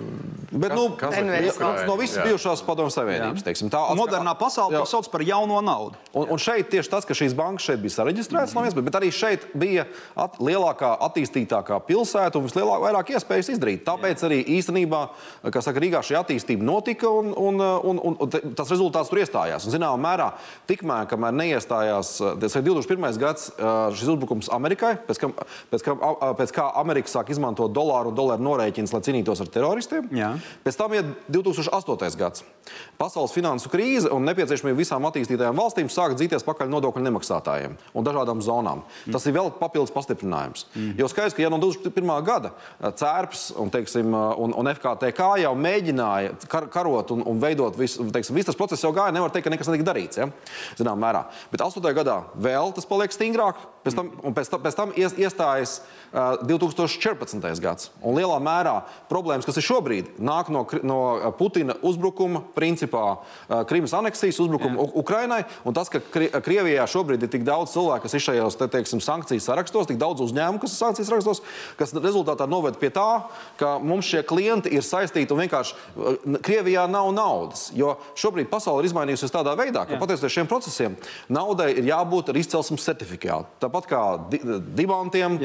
Bet, kas, nu, kas no, no visas bijušās padomju savienības. Teiksim, tā atskā... modernā pasaule to sauc par jauno naudu. Un, un šeit tieši tas, ka šīs bankas šeit bija sareģistrētas, mm -hmm. no bet arī šeit bija at, lielākā, attīstītākā pilsēta un vislielākā iespējas izdarīt. Tāpēc Jā. arī īstenībā, kā saka, Rīgā šī attīstība notika un, un, un, un, un tas rezultāts tur iestājās. Un, zināmā mērā, tikmēr, kamēr neiestājās 2001. gads gads šis uzbrukums Amerikai, pēc, kam, pēc, kam, pēc kā Amerika sāk izmantot dolāru un dolāru norēķinus, lai cīnītos ar teroristiem. Jā. Pēc tam ir 2008. gads. Pasaules finansu krīze un nepieciešamība visām attīstītajām valstīm sāk dzīties pakaļ nodokļu nemaksātājiem un dažādām zonām. Mm. Tas ir vēl papildus pastiprinājums. Mm. Jo skaidrs, ka ja no 2001. gada cērps un, teiksim, un, un FKTK jau mēģināja kar, karot un, un veidot visu, teiksim, viss tas process jau gāja, nevar teikt, ka nekas netika darīts. Ja? Zinām, mērā. Bet 8. gadā vēl tas paliek stingrāk, pēc tam, un pēc tam, pēc tam iestājas uh, 2014. gads. Un lielā mērā problēmas, kas ir šobrīd, nāk no, no Putina uzbrukuma, principā uh, Krimas aneksijas uzbrukuma Jā. Ukrainai. Un tas, ka Kri Krievijā šobrīd ir tik daudz cilvēku, kas ir šajos te, teiksim, sankciju sarakstos, tik daudz uzņēmumu, kas ir sankciju sarakstos, kas rezultātā noved pie tā, ka mums šie klienti ir saistīti un vienkārši uh, Krievijā nav naudas. Jo šobrīd pasaule ir izmainījusies tādā veidā, ka pateicoties šiem procesiem, naudai ir jābūt ar izcelsmes certifikātu certifikātu. Tāpat kā di dimantiem,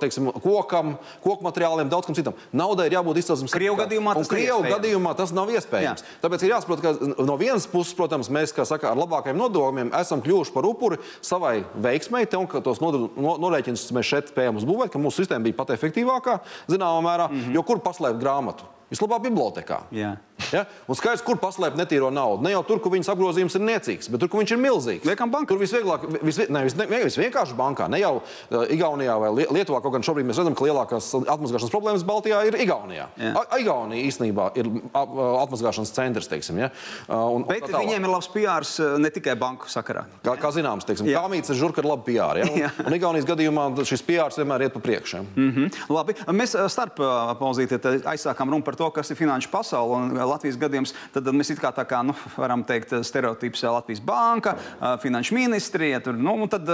teiksim, kokam, koku materiāliem, daudz kam citam. Naudai ir jābūt izcelsmes Krievu gadījumā tas, Krievu gadījumā tas nav iespējams. Jā. Tāpēc ir jāsaprot, ka no vienas puses, protams, mēs, kā saka, ar labākajiem nodokļiem esam kļuvuši par upuri savai veiksmei, un ka tos norēķinus mēs šeit spējam uzbūvēt, ka mūsu sistēma bija pat efektīvākā, zināmā mērā, mm -hmm. jo kur paslēpt grāmatu? Vislabāk bibliotekā. Jā. Ja? Un skaidrs, kur paslēpt netīro naudu. Ne jau tur, kur viņas apgrozījums ir niecīgs, bet tur, kur viņš ir milzīgs. Liekam, bankā. Tur visvieglāk, vis, ne, vis, ne, visvienkārši bankā. Ne jau uh, Igaunijā vai Lietuvā, kaut gan šobrīd mēs redzam, ka lielākās atmazgāšanas problēmas Baltijā ir Igaunijā. A, Igaunija īstenībā ir atmazgāšanas centrs. Teiksim, ja? un, bet un viņiem ir labs PR ne tikai banku sakarā. Kā, kā zināms, teiksim, Kāmīts ir žurka ar labu PR. Ja? Un, un Igaunijas gadījumā šis PR vienmēr iet pa priekšu. Mm -hmm. Labi, mēs starp pauzīti aizsākām runu par to, kas ir finanšu pasaule un Latvijas gadījums. Tad mēs it kā tā kā, nu, [laughs] varam teikt, stereotips Latvijas banka, finanšu ministrija. Tur, nu, tad,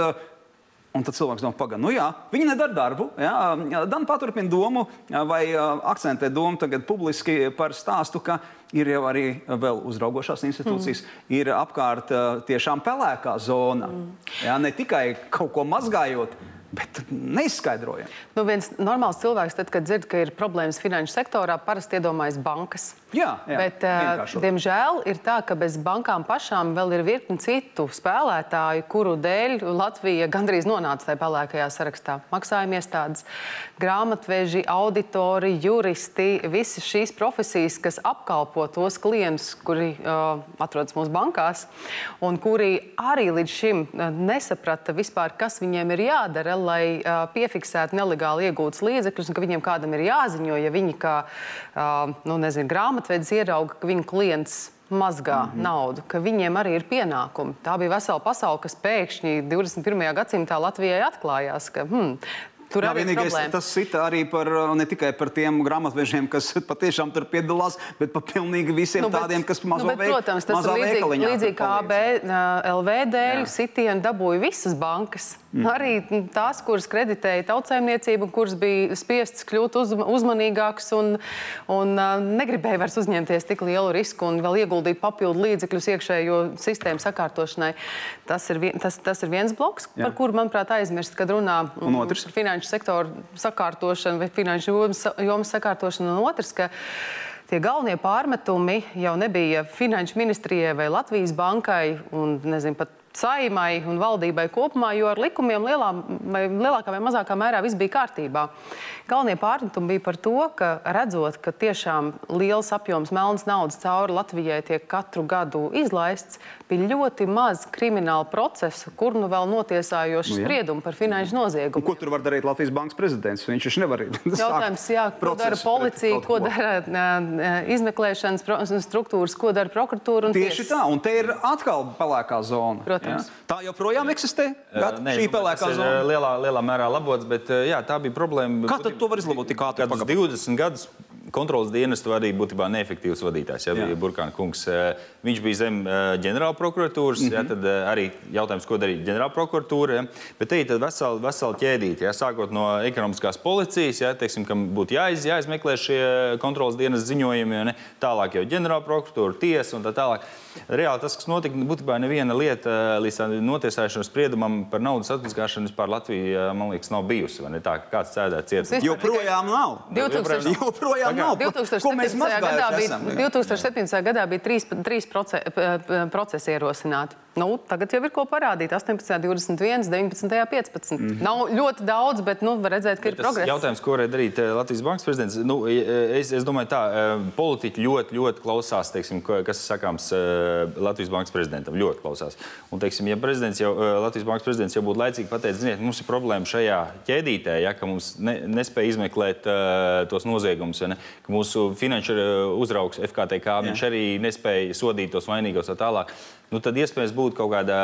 Un tad cilvēks domā, pagaidi, nu jā, viņi nedara darbu. Dan paturpina domu vai akcentē domu tagad publiski par stāstu, ka ir jau arī vēl uzraugošās institūcijas, mm. ir apkārt tiešām pelēkā zona. Mm. Jā, ne tikai kaut ko mazgājot, bet neizskaidrojami. Nu, viens normāls cilvēks, tad, kad dzird, ka ir problēmas finanšu sektorā, parasti iedomājas bankas. Jā, jā, bet, uh, diemžēl, ir tā, ka bez bankām pašām vēl ir virkni citu spēlētāju, kuru dēļ Latvija gandrīz nonāca tajā pelēkajā sarakstā. Maksājuma iestādes, grāmatveži, auditori, juristi, visas šīs profesijas, kas apkalpo tos klientus, kuri uh, atrodas mūsu bankās, un kuri arī līdz šim uh, nesaprata vispār, kas viņiem ir jādara, lai uh, piefiksētu nelegāli iegūtus līdzekļus, un ka viņiem kādam ir jāziņo, ja viņi kā uh, nu, nezinu, grāmatvedis ierauga, ka viņu klients mazgā mm -hmm. naudu, ka viņiem arī ir pienākumi. Tā bija vesela pasaule, kas pēkšņi 21. gadsimtā Latvijai atklājās. Ka, hmm, Tur Jā, vienīgais, tas sita arī par, uh, ne tikai par tiem grāmatvežiem, kas [laughs] patiešām tur piedalās, bet par pilnīgi visiem Nu, bet- tādiem, kas mazo nu, bet, veik- Protams, tas mazā līdzīgi, veikaliņā līdzīgi kā AB LV dēļ. Jā. Sitienu dabūja visas bankas. Mm. Arī tās, kuras kreditēja tautsēmniecību, un kuras bija spiestas kļūt uz, uzmanīgākas un, un uh, negribēja vairs uzņemties tik lielu risku un vēl ieguldīt papildu līdzekļus iekšējo sistēmu sakārtošanai. Tas ir, vien, tas, tas ir viens bloks, Jā. par kuru, manuprāt, aizmirst, kad runā par finanšu sektoru sakārtošanu vai finanšu jomas, jomas sakārtošanu. Un otrs, ka tie galvenie pārmetumi jau nebija Finanšu ministrijai vai Latvijas bankai un nezinu, pat saimai un valdībai kopumā, jo ar likumiem lielā, vai lielākā vai mazākā mērā viss bija kārtībā. Galvenie pārmetumi bija par to, ka redzot, ka tiešām liels apjoms melnas naudas cauri Latvijai tiek katru gadu izlaists, bija ļoti maz kriminālu procesu, kur nu vēl notiesājošu Nu, jā. spriedumu par finanšu Un noziegumu. Ko tur var darīt Latvijas bankas prezidents? Viņš taču nevar [laughs] Jautājums, jā, ko dara policija, ko dara izmeklēšanas struktūras, ko dara prokuratūra un Tieši tiesas. tā, un te ir atkal pelēkā zona. Protams. Jā. Tā joprojām eksistē. Gat, Nē, šī domāju, pelēkā ir, zona. ā, Lielā, lielā mērā labots, bet jā, tā bija problēma. Kā tad to var izlabot tik ātri? Kādus Pagaid. 20 gadus kontrolas dienestu arī būtībā neefektīvs vadītājs. Ja, bija Burkāna kungs. Viņš bija zem ģenerāla prokuratūras, mm -hmm. ja, tad eh, arī jautājums, ko darīja ģenerāla prokuratūra. Ja. Bet te ir vesela, vesela ķēdīte, ja, sākot no ekonomiskās policijas, ja, teiksim, kam būtu jāiz, jāizmeklē šie kontrolas dienas ziņojumi, ja, ne, tālāk jau ģenerāla prokuratūra, tiesa un tā tālāk. Reāli tas, kas notika, būtībā neviena lieta eh, līdz notiesāšanas spriedumam par naudas atmazgāšanu vispār Latvijā, man liekas, nav bijusi. vai ne Tā, ka kāds sēdē cietumā. Joprojām nav. 2000. Joprojām nav. Ko mēs 2017. gadā bija, esam? 2017. gadā bija trīs, trīs proce, p- p- procesi ierosināti. Nu, tagad jau ir ko parādīt. 18, 21, 19, 15. Mm -hmm. Nav ļoti daudz, bet nu, var redzēt, ka ir Tas progress. jautājums, ko varēja darīt eh, Latvijas Bankas prezidents, nu, eh, es, es domāju, tā eh, politiķi ļoti, ļoti klausās, teiksim, kas sakāms Latvijas Bankas prezidentam. Ļoti klausās. Un, teiksim, ja prezidents jau, Latvijas Bankas prezidents jau būtu laicīgi pateicis, ziniet, mums ir problēma šajā ķēdītē, ja, ka mums ne, nespēja izmeklēt uh, tos noziegumus, ja, ne, ka mūsu finanšu uzraugs FKTK, viņš arī nespēja sodīt tos vainīgos un tā tālāk. Nu, tad iespējams būtu kaut kāda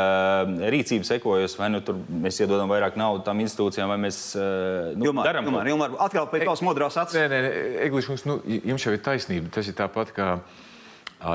rīcība sekojusi, vai nu tur mēs iedodam vairāk naudas tam institūcijām, vai mēs uh, nu, Ilmār, darām Ilmār, Ilmār, atkal pie tavas modrās acis. Nē, nē, mums, nu, jums jau ir taisnība. Tas ir tāpat kā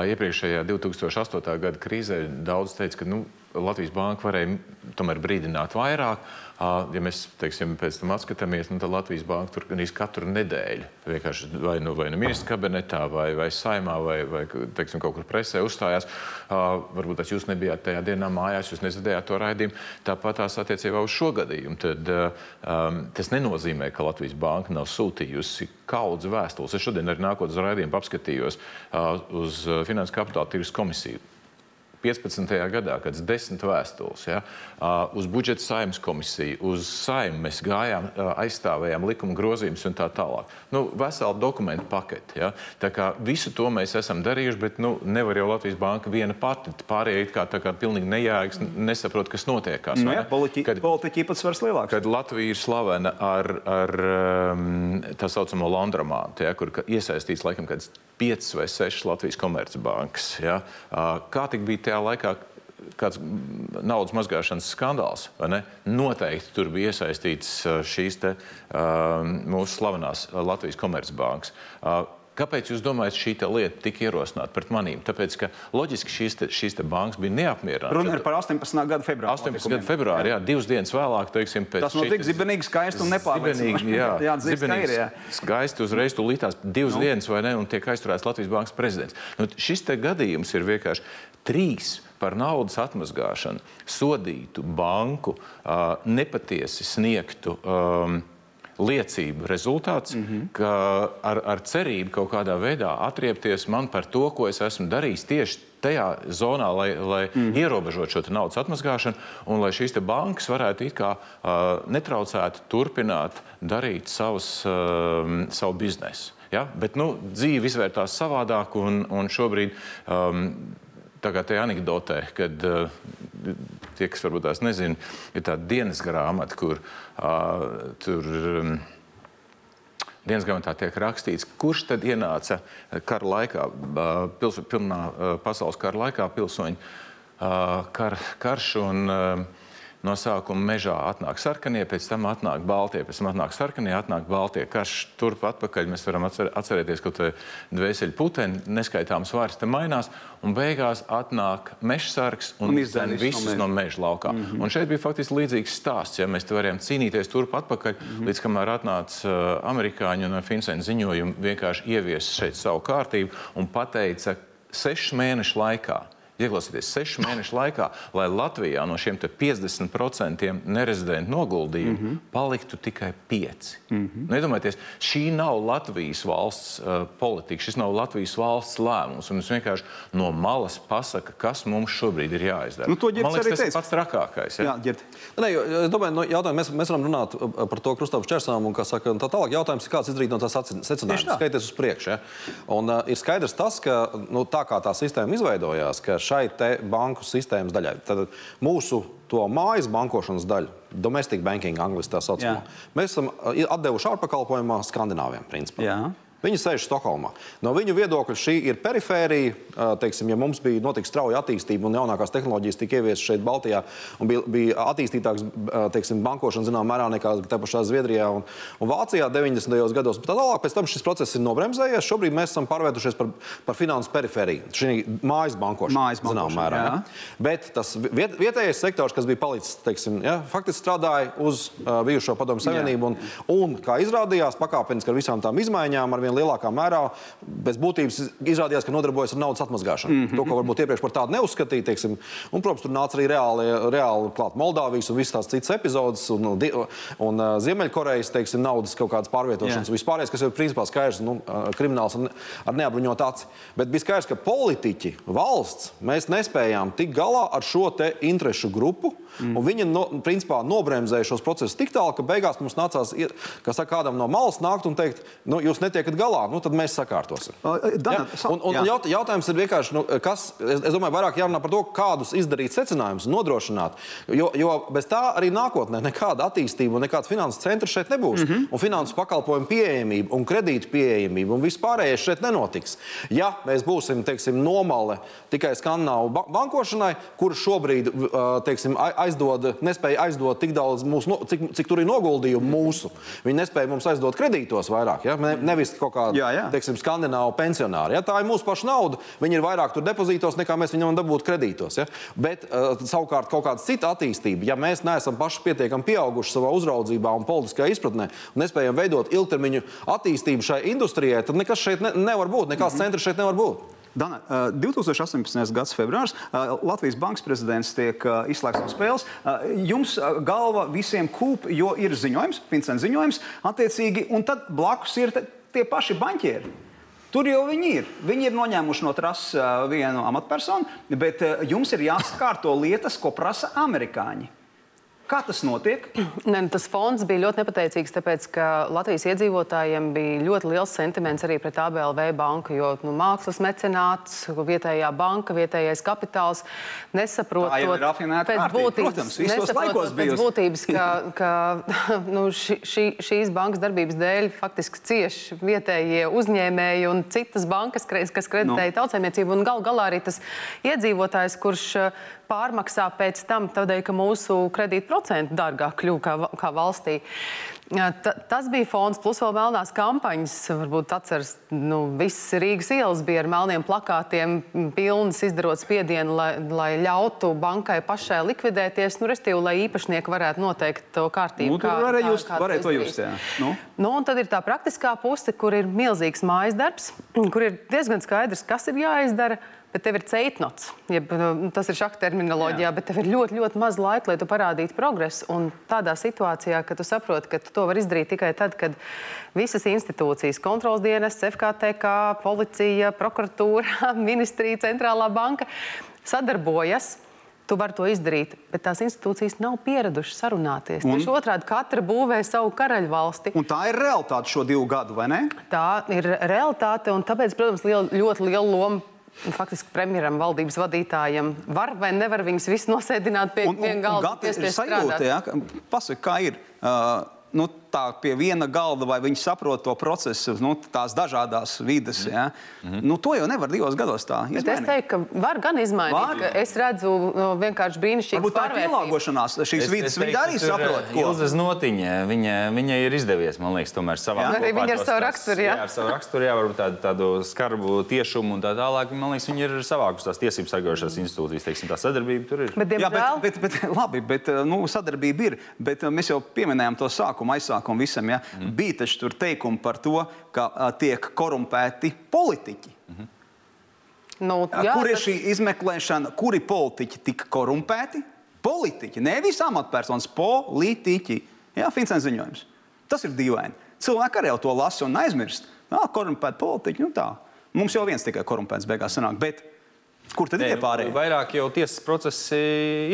iepriekšējā 2008. gada krīzē. Daudz teica, ka nu, Latvijas banka varēja tomēr brīdināt vairāk. Ja mēs teiksim, pēc tam atskatāmies, nu, tad Latvijas banka tur gan katru nedēļu vienkārši vai nu, vai nu ministra kabinetā, vai, vai saimā, vai, vai teiksim, kaut kur presē uzstājās. Varbūt tas jūs nebijāt tajā dienā mājās, jūs nedzirdējāt to raidījumu. Tāpat tās attiecībā uz šo gadījumu. Tad, um, tas nenozīmē, ka Latvijas banka nav sūtījusi kaudz vēstules. Es šodien arī nākot uz raidījumu apskatījos ā, uz Finanses kapitāla tirgus komisiju. 15. gadā, kad ir desmit vēstules, ja, uz budžeta saimnes komisiju, uz saimnu mēs gājām, aizstāvējām likuma grozījumus un tā tālāk. Nu, vesela dokumentu pakete. Ja. Tā kā visu to mēs esam darījuši, bet nu, nevar jau Latvijas banka viena pati. Pārējie it kā, tā kā pilnīgi nejāgs, nesaprot, kas notiekās. Nu, jā, ne? politiķi, Kad- politiķi īpatsvars lielāks. kad Latvija ir slavena ar, ar tā saucamo Landramātu, ja, kur ka iesaistīts laikam kāds piecas vai sešas Latvijas komercbankas. Ja. Kā tik bija tajā laikā? Kāds naudas mazgāšanas skandāls, vai ne? Noteikti tur bija iesaistīts uh, šīs te, uh, mūsu slavenās uh, Latvijas komercbankas. Uh, Kāpēc jūs domājat, šī lieta tika ierosināta pret manīm? Tāpēc, ka loģiski šīs, te, šīs te bankas bija neapmierinātas. Runa ir par 18. gada februāru. 18. gada februārī, jā, divas dienas vēlāk, teiksim, pēc Tas notika šitas- zibenīgi, skaisti un nepārliecinoši. Zibenīgi, Jā, [laughs] zibenīgs, ir, jā. Skaisti uzreiz tu lītās divas nu. dienas, vai ne, un tiek aizturēts Latvijas bankas prezidents. Nu, šis te gadījums ir vienkārši trīs par naudas atmazgāšanu sodītu banku, nepatiesi sniegtu um, liecību rezultāts, mm -hmm. ka ar, ar cerību kaut kādā veidā atriepties man par to, ko es esmu darījis tieši tajā zonā, lai, lai mm. ierobežotu šo naudas atmazgāšanu, un lai šīs bankas varētu kā, uh, netraucēt turpināt darīt savus, uh, savu biznesu. Ja? Bet nu, dzīve izvērtās savādāk, un, un šobrīd um, tā kā tajā anekdotē, kad uh, tie, kas varbūt tās nezina, ir tāda dienas grāmata, kur uh, tur. Um, Dienas grāmatā tiek rakstīts, kurš tad ienāca kara laikā, uh, pils, pilnā pasaules kara laikā, pilsoņu kar, karš un no sākuma mežā atnāk sarkanie, pēc tam atnāk baltie, pēc tam atnāk sarkanie, atnāk baltie. Karš turp atpakaļ mēs varam atcer, atcerēties, ka dvēseli puteni, neskaitāms vārds te mainās, un beigās atnāk mežsargs un, un izdzen visus no, meža laukā. Mm -hmm. Un šeit bija faktiski līdzīgs stāsts, ja mēs te varējām cīnīties turp atpakaļ, mm -hmm. līdz kamēr atnāca uh, amerikāņi un Finsēna ziņojumi vienkārši ievies šeit savu kārtību un pateica sešu mēnešu laikā Ieklausieties, sešu mēnešu laikā, lai Latvijā no šiem 50% nerezidentu noguldījumu mm -hmm. paliktu tikai 5. Mm -hmm. nu, iedomājieties, šī nav Latvijas valsts uh, politika, šis nav Latvijas valsts lēmums. Mums vienkārši no malas pasaka, kas mums šobrīd ir jāizdara. Nu, Man liekas, tas ir pats trakākais. Ja? Jā, ģirt. Nē, jo, es domāju, nu, jautājumu, mēs, mēs varam runāt uh, par to krustāvu šķērsām un, saka, un tā tālāk. Jautājums ir, kāds izdarīt no tās secinājuma, skaities uz priekšu. Ja? Un, uh, ir skaidrs tas, ka nu, tā kā tā sistēma izveidojās, ka šai banku sistēmas daļai. Tad mūsu to mājas bankošanas daļu, domestic banking, angļuiski tā saucamā, mēs esam atdevuši ārpakalpojumā Skandināviem. Principā. Jā. Viņi sēž Stokholmā. No viņu viedokļa šī ir perifērija. Teiksim, ja mums bija notika strauja attīstība un jaunākās tehnoloģijas tika ieviestas šeit, Baltijā, un bija, bija attīstītāks teiksim, bankošana zināmā mērā nekā te pašā Zviedrijā un, un Vācijā 90. gados. Bet tālāk pēc tam šis process ir nobremzējies. Šobrīd mēs esam pārvērtušies par, par finanses perifēriju. Šī mājas bankošana, mājas bankošana zināmā mērā. Ja? Bet tas viet, vietējais sektors, kas bija palicis, teiksim, ja, faktiski strādāja uz uh, bijušo padomu savienību. Un, un, kā izrādījās, pakāpeniski ar visām tām izmaiņām, ar vien lielākā mērā pēc būtības izrādījās, ka nodarbojas ar naudas atmazgāšanu. Mm -hmm. To, ko varbūt iepriekš par tādu neuzskatīja. Teiksim, un, protams, tur nāca arī reāli, reāli klāt Moldāvijas un visas tās citas epizodes, un, un, un uh, Ziemeļkorejas teiksim, naudas kaut kādas pārvietošanas yeah. un vispārējais, kas ir principā skaidrs, nu, krimināls ar, ar neapbruņotu aci. Bet bija skaidrs, ka politiķi, valsts, mēs nespējām tikt galā ar šo interešu grupu. Mm. Viņi no, principā nobremzēja šos procesus tik tālu, ka beigās mums nācās, kā saka, kādam no malas nākt un teikt, nu, jūs netiekat galā, nu, tad mēs sakārtosim. Dana, ja? Un, un jaut, jautājums ir vienkārši, nu, kas, es, es domāju, vairāk jārunā par to, kādus izdarīt secinājumus, nodrošināt. Jo, jo bez tā arī nākotnē nekāda attīstība un nekāds finanses centrs šeit nebūs. Mm -hmm. Un finanses pakalpojumu pieejamība un kredītu pieejamība un vispārējais šeit nenotiks. Ja mēs būsim, teiksim, nomale tikai skandināvu bankošanai, kur šobrīd, teiksim, aizdod, nespēja aizdot tik daudz, mūsu, cik, cik tur ir noguldījumu mūsu. Viņi nespēja mums aizdot kredītos vairāk. Ja? Ne, nevis kaut kāda, jā, jā. teiksim, skandināvu pensionāri. Ja? Tā ir mūsu paša nauda. Viņi ir vairāk tur depozītos, nekā mēs viņam dabūt kredītos. Ja? Bet uh, savukārt kaut kāda cita attīstība, ja mēs neesam paši pietiekami pieauguši savā uzraudzībā un politiskajā izpratnē un nespējam veidot ilgtermiņu attīstību šai industrijai, tad nekas šeit ne, nevar būt, nekāds mm -hmm. centrs šeit nevar būt. Dana, 2018. gada februāris Latvijas bankas prezidents tiek izslēgts no spēles. Jums galva visiem kūp, jo ir ziņojums, Vincents ziņojums, attiecīgi, un tad blakus ir tie paši banķieri. Tur jau viņi ir. Viņi ir noņēmuši no trases vienu amatpersonu, bet jums ir jāsakārto lietas, ko prasa amerikāņi. Kā tas notiek? [clears throat] Ne, nu, tas fonds bija ļoti nepateicīgs, tāpēc ka Latvijas iedzīvotājiem bija ļoti liels sentiments arī pret ABLV banku, jo nu, mākslas mecenāts, vietējā banka, vietējais kapitāls nesaprotot pēc būtības, nesaprotot pēc būtības ka, [laughs] ka nu, ši, ši, šīs bankas darbības dēļ faktiski cieši vietējie uzņēmēji un citas bankas, kas kreditēja no. tautsēmniecību un gal galā arī tas iedzīvotājs, kurš pārmaksā pēc tam, tādēļ, ka mūsu kredītprocenti dārgāk kļuva kā, kā valstī. Ta, tas bija fons, plus vēl melnās kampaņas. Varbūt atceras, nu, visas Rīgas ielas bija ar melniem plakātiem, pilnas izdarot spiedienu, lai, lai ļautu bankai pašai likvidēties, nu, restīvi, lai īpašnieki varētu noteikt to kārtību. Nu, kā, varēja just, kā, varēja to just, jā. Nu. Nu, un tad ir tā praktiskā puse, kur ir milzīgs mājas darbs, kur ir diezgan skaidrs, kas ir jāizdara Bet tev ir ceitnots, jeb, nu, tas ir šāda terminoloģija, Jā. bet tev ir ļoti, ļoti maz laika, lai tu parādītu progresu. Un tādā situācijā, ka tu saproti, ka tu to vari izdarīt tikai tad, kad visas institūcijas, kontrols dienas, FKTK, policija, prokuratūra, [laughs] ministrija, centrālā banka sadarbojas. Tu vari to izdarīt, bet tās institūcijas nav pieradušas sarunāties. Un? Tieši otrādi, katra būvē savu karaļvalsti. Un tā ir realitāte šo divu gadu, vai ne? Tā ir realitāte, un tāpēc, protams, liela, ļoti liela loma faktiski premjeram, valdības vadītājam var vai nevar viņus visus nosēdināt pie viena galda. Tas ir sajūta, ja? Pasaka, kā ir. Uh, nu, tā pie viena galda, vai viņi saprot to procesu, nu, tās dažādas vidas. Ja? Mm -hmm. nu, to jau nevar divos gados tā izdarīt. Es teiktu, ka var gan izmainīt. Var. Es redzu nu, vienkārši brīnišķīgu Varbūt tā ir pielāgošanās šīs vidas. Viņi arī saprot, ko Ilza Znotiņa, viņa, viņa ir izdevies, man liekas, tomēr savā jā. Arī viņa ar savu raksturu, jā. jā. ar savu raksturu, jā, varbūt tādu, tādu skarbu tiešumu un tā tālāk. Man liekas, viņi ir savākus tās tiesības sargājušās institūcijas, teiksim, tā sadarbība tur ir. Bet, diemžēl... jā, bet, bet, bet, labi, bet nu, sadarbība ir, bet mēs jau pieminējām to sākumu, aizsākumu visam. Ja? Mm. Bija taču tur teikumi par to, ka a, tiek korumpēti politiķi. Mm -hmm. Nu, jā, Kur ir tas... šī izmeklēšana, kuri politiķi tika korumpēti? Politiķi, nevis amatpersonas, politiķi. Jā, Finsens ziņojums. Tas ir dīvaini. Cilvēki arī to lasa un aizmirst. Jā, korumpēti politiķi, nu tā. Mums jau viens tikai korumpēts beigās sanāk. Bet Kur tad ir pārējie? Vairāk jau tiesas procesi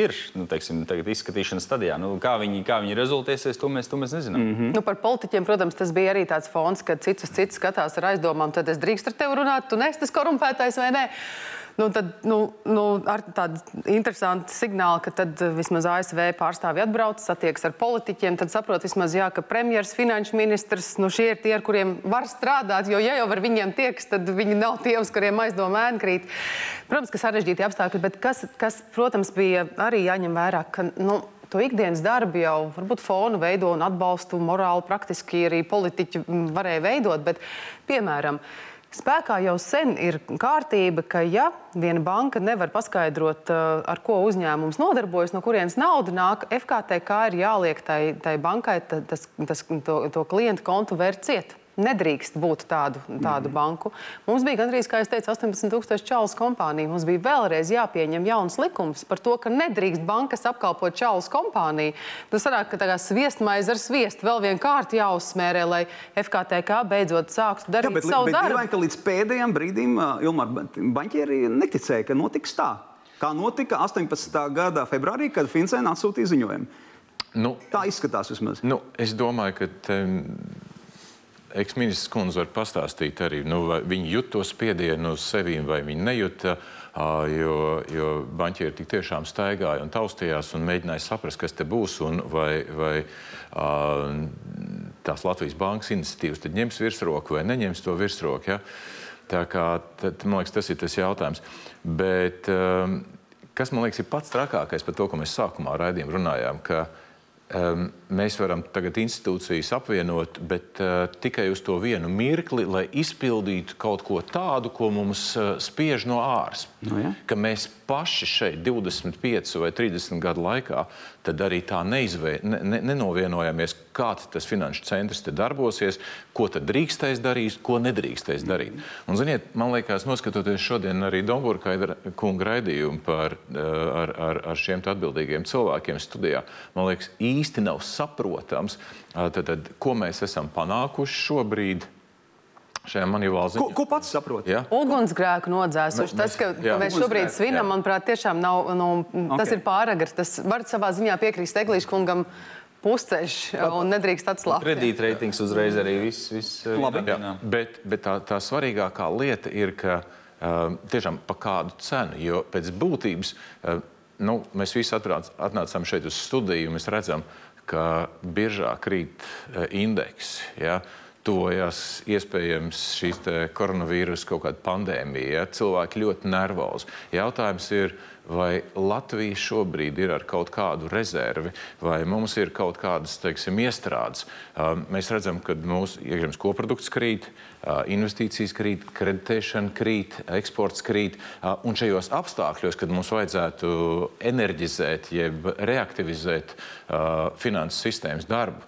ir nu, teiksim, izskatīšanas stadijā. Nu, kā, viņi, kā viņi rezultēsies, to mēs, to mēs nezinām. Mm -hmm. nu, par politiķiem, protams, tas bija arī tāds fons, ka cits uz citu skatās ar aizdomām. Tad es drīkstu ar tevi runāt, tu neesi tas korumpētais vai nē. Nu, tad, nu, nu, ar tādu interesantu signālu, ka tad vismaz ASV pārstāvji atbrauc, satiekas ar politiķiem, tad saprot, vismaz, jā, ka premjeras, finanšu ministrs, nu, šie ir tie, ar kuriem var strādāt. Jo, ja jau ar viņiem tieks, tad viņi nav tie, uz kuriem aizdomā ēnkrīt. Protams, ka sarežģīti apstākļi, bet kas, kas, protams, bija arī jāņem vērā, ka. Nu, to ikdienas darbu jau varbūt fonu veido un atbalstu morāli, praktiski arī politiķi varēja veidot. Bet, piemēram, Spēkā jau sen ir kārtība, ka ja viena banka nevar paskaidrot, eh, ar ko uzņēmums nodarbojas, no kurienes nauda nāk, FKTK ir jāliek tai, tai bankai tas, tas, to, to klientu kontu vērt ciet nedrīkst būt tādu, tādu mm. banku. Mums bija gandrīz, kā jau teicu, 18,000 čaulus kompāniju. Mums bija vēlreiz jāpieņem jauns likums par to, ka nedrīkst bankas apkalpot čaulus kompāniju. Tas sanāk, ka tā sviestmaize ar sviestu vēl vienu kārtu jāuzsmērē, lai FKTK beidzot sāktu darīt Jā, bet, savu bet, darbu. Bet līdz pēdējiem brīdim Ilmar banķieri neticēja, ka notiks tā. Kā notika 18. gada februārī, kad Finsēna atsūtīja ziņojumu. Nu, tā izskatās vismaz. Nu, es domāju, ka. Um Eksministrs kundze var pastāstīt arī, nu, vai viņi jūt to spiedienu uz sevi, vai viņi nejūta. Jo, jo banķieri tik tiešām staigāja un taustījās un mēģināja saprast, kas te būs un vai, vai tās Latvijas bankas iniciatīvas ņems virsroku vai neņems to virsroku. Ja? Tā kā, tad, man liekas, tas ir tas jautājums. Bet, kas man liekas ir pats trakākais par to, ko mēs sākumā raidījumā runājām, ka um, mēs varam tagad institūcijas apvienot, bet uh, tikai uz to vienu mirkli, lai izpildītu kaut ko tādu, ko mums uh, spiež no āras. Nu, ja? Ka mēs paši šeit 25 vai 30 gadu laikā tad arī tā neizvē, ne, ne, nenovienojamies, kā tas finanšu centrs te darbosies, ko tad drīkstēs darīt, ko nedrīkstēs darīt. Un, ziniet, man liekas, noskatoties šodien arī Domburka kunga raidījumu par, uh, ar, ar, ar šiem atbildīgiem cilvēkiem studijā, man liekas, īsti nav saprotams, tad, tad, ko mēs esam panākuši šobrīd šajā manīvālā ziņā. Ko, ko pats saprot? Ja? Ugunsgrēku nodzēsuši. Tas, ka, jā, mēs šobrīd svinam, manuprāt, tiešām nav, nu, okay. tas ir pāragrs. Tas var savā ziņā piekrist Eglīšu kungam. Pusceļš un nedrīkst atslābt. Kredītreitings uzreiz arī viss. viss Labi, jā. Bet, bet tā, tā svarīgākā lieta ir, ka uh, tiešām pa kādu cenu, jo pēc būtības uh, nu, mēs visi atbrauc, atnācām šeit uz studiju un mēs redzam, ka biržā krīt uh, indeks. Ja? Uh, tuvojas iespējams šīs koronavīrusa kaut kāda pandēmija. Ja? Cilvēki ļoti nervozi. Jautājums ir, vai Latvija šobrīd ir ar kaut kādu rezervi, vai mums ir kaut kādas teiksim, iestrādes. Mēs redzam, ka mūsu iekšzemes koprodukts krīt, investīcijas krīt, kreditēšana krīt, eksports krīt. Un šajos apstākļos, kad mums vajadzētu enerģizēt, jeb reaktivizēt finanses sistēmas darbu,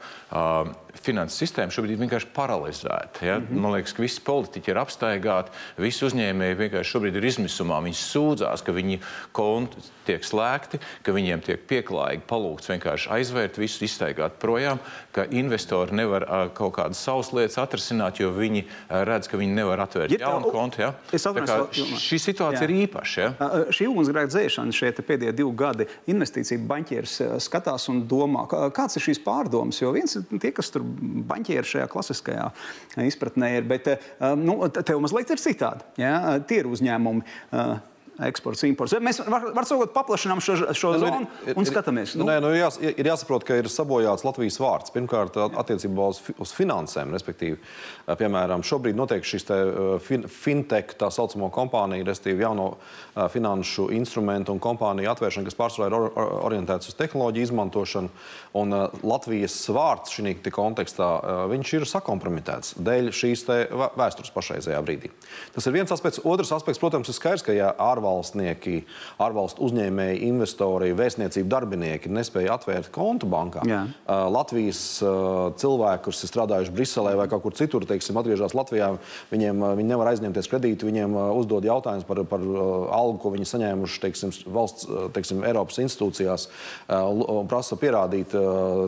finanses sistēma šobrīd ir vienkārši paralizēta. Ja? Mm -hmm. Man liekas, ka visi politiķi ir apstaigāti, visi uzņēmēji vienkārši šobrīd ir izmisumā. Viņi sūdzās, ka viņi konti tiek slēgti, ka viņiem tiek pieklājīgi palūgts vienkārši aizvērt visu, izstaigāt projām, ka investori nevar uh, kaut kādas savas lietas atrisināt, jo viņi uh, redz, ka viņi nevar atvērt ja, jaunu kontu. Ja? Šī situācija jā. ir īpaša. Ja? Uh, šī ugunsgrēka dzēšana šeit pēdējie divi gadi investīcija baņķieris skatās un domā, kāds ir šīs pārdomas. Jo viens tie, kas tur banķieri šajā klasiskajā izpratnē ir. Bet nu, tev mazliet ir citādi. Ja? Tie ir uzņēmumi eksports, imports. Mēs varam var sakot, paplašinām šo, šo nu, zonu ir, un skatāmies. Nu. Nē, nu, jās, ir jāsaprot, ka ir sabojāts Latvijas vārds. Pirmkārt, attiecībā uz, uz finansēm, respektīvi, piemēram, šobrīd notiek šis te, fin, fintech, tā saucamo kompāniju, respektīvi jauno finanšu instrumentu un kompāniju atvēršana, kas pārsvarā ir or, orientēts uz tehnoloģiju izmantošanu. Un Latvijas vārds šī kontekstā viņš ir sakompromitēts dēļ šīs vēstures pašreizējā brīdī. Tas ir viens aspekts. Otrs aspekts, protams, ir skaidrs, ka ja ārvalsts ārvalstnieki, ārvalstu uzņēmēji, investori, vēstniecību darbinieki nespēja atvērt kontu bankā. Jā. Latvijas cilvēki, kurus ir strādājuši Briselē vai kaut kur citur, teiksim, atgriežas Latvijā, viņiem viņi nevar aizņemties kredītu, viņiem uzdod jautājumus par, par algu, ko viņi saņēmuši teiksim, valsts, teiksim, Eiropas institūcijās, un prasa pierādīt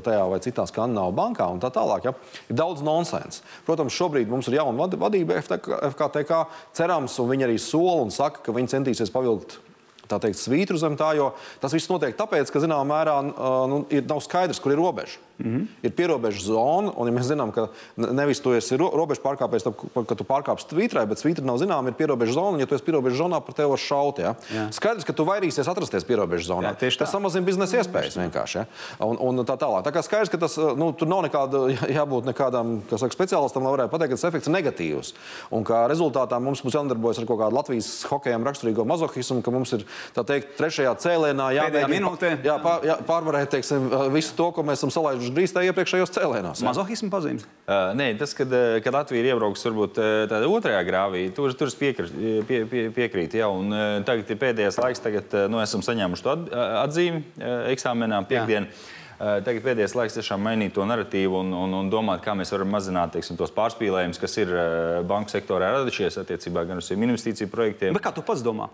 tajā vai citā skandināvu bankā un tā tālāk. Ja? Ir daudz nonsens. Protams, šobrīd mums ir jauna vadība FKTK, cerams, un viņi arī sola un saka, ka viņi centīsies centīsies pavilkt tā teikt, svītru zem tā, jo tas viss notiek tāpēc, ka zināmā mērā nu, ir, nav skaidrs, kur ir robeža. Mm -hmm. Ir pierobežu zona, un ja mēs zinām, ka nevis tu esi ro robežu pārkāpējs, ka tu pārkāpsi tvītrai, bet tvītra nav zināma, ir pierobežu zona, un ja tu esi pierobežu zonā, par tevi var šaut. Ja? Jā. Skaidrs, ka tu vairīsies atrasties pierobežu zonā. Jā, tas samazina biznesa iespējas vienkārši. Ja? Un, un tā tālāk. Tā kā skaidrs, ka tas, nu, tur nav nekāda, [laughs] jābūt nekādam saka, speciālistam, lai varētu pateikt, ka tas efekts ir negatīvs. Un kā rezultātā mums būs jānodarbojas ar kaut kādu Latvijas hokejam raksturīgo mazohismu, ka mums ir teikt, trešajā cēlēnā jāmēģina jā, pār, jā, pārvarēt teiksim, visu to, ko mēs esam salaiduši vienkārši drīz tā iepriekšējos cēlienos. Mazohismu pazīmes? Uh, nē, tas, kad, kad Latvija ir iebraukusi varbūt tādā otrajā grāvī, tur, tur piekrīt. Pie, pie, piekrīt jā, un, tagad ir pēdējais laiks, tagad nu, esam saņēmuši to atzīmi eksāmenā piekdienu. Tagad pēdējais laiks tiešām mainīt to narratīvu un, un, un domāt, kā mēs varam mazināt teiksim, tos pārspīlējumus, kas ir banku sektorā radušies attiecībā gan uz investīciju projektiem. Bet kā tu pats domā?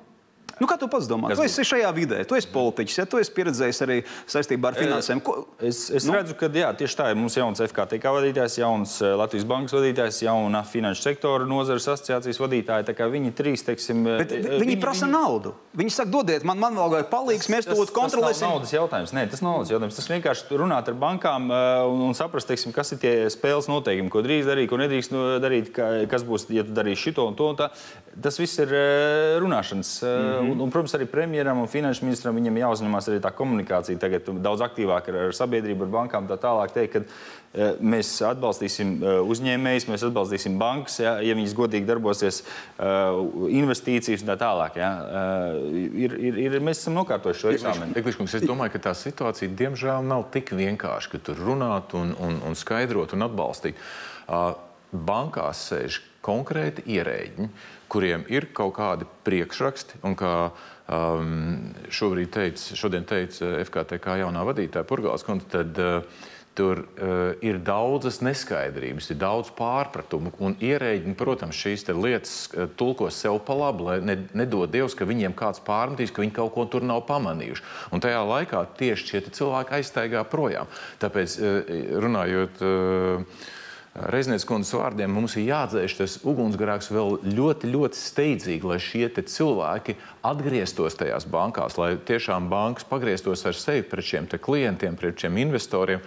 Nu, kā tu pats domā? Kas tu esi šajā vidē, tu esi politiķis, ja tu esi pieredzējis arī saistībā ar finansēm. Ko? Es, es nu? redzu, ka jā, tieši tā ir. Mums jauns FKTK vadītājs, jauns Latvijas bankas vadītājs, jauna finanšu sektora nozares asociācijas vadītāja. Viņi trīs, teiksim, Bet viņi, viņi prasa viņi... naudu. Viņi saka, dodiet man, man vēl vajag palīgs, mēs to kontrolēsim. Tas nav naudas jautājums. Nē, tas nav naudas jautājums. Tas vienkārši runāt ar bankām un, un saprast, teiksim, kas ir tie spēles noteikumi, ko drīkst darīt, ko nedrīkst darīt, kas būs, ja tu darīsi šito un to. Un tā. Tas viss ir runāšanas. Mm -hmm. Un, un, protams, arī premjeram un finanšu ministram viņam jāuzņemās arī tā komunikācija tagad daudz aktīvāk ar, ar sabiedrību, ar bankām tā tālāk. Teikt, ka, Mēs atbalstīsim uzņēmējus, mēs atbalstīsim bankas, ja, ja viņas godīgi darbosies, investīcijas un tā tālāk. Ja. Ir, ir, ir, mēs esam nokārtojuši šo eksāmenu. Es domāju, ka tā situācija diemžēl nav tik vienkārša, ka tur runāt un, un, un skaidrot un atbalstīt. Bankās sēž konkrēti ierēģi, kuriem ir kaut kādi priekšraksti. Kā um, šobrīd teica, šodien teica FKTK jaunā vadītāja Purgāls, tad uh, Tur uh, ir daudzas neskaidrības, ir daudz pārpratumu. Un ierēģi, protams, šīs lietas uh, tulkos sev pa labi, lai ne, nedod Dievs, ka viņiem kāds pārmetīs, ka viņi kaut ko tur nav pamanījuši. Un tajā laikā tieši šie cilvēki aiztaigā projām. Tāpēc, uh, runājot. Uh, Reiznieks kundzes vārdiem mums ir jādzēš tas ugunsgrēks vēl ļoti, ļoti steidzīgi, lai šie cilvēki atgrieztos tajās bankās, lai tiešām bankas pagrieztos ar sevi pret šiem klientiem, pret šiem investoriem,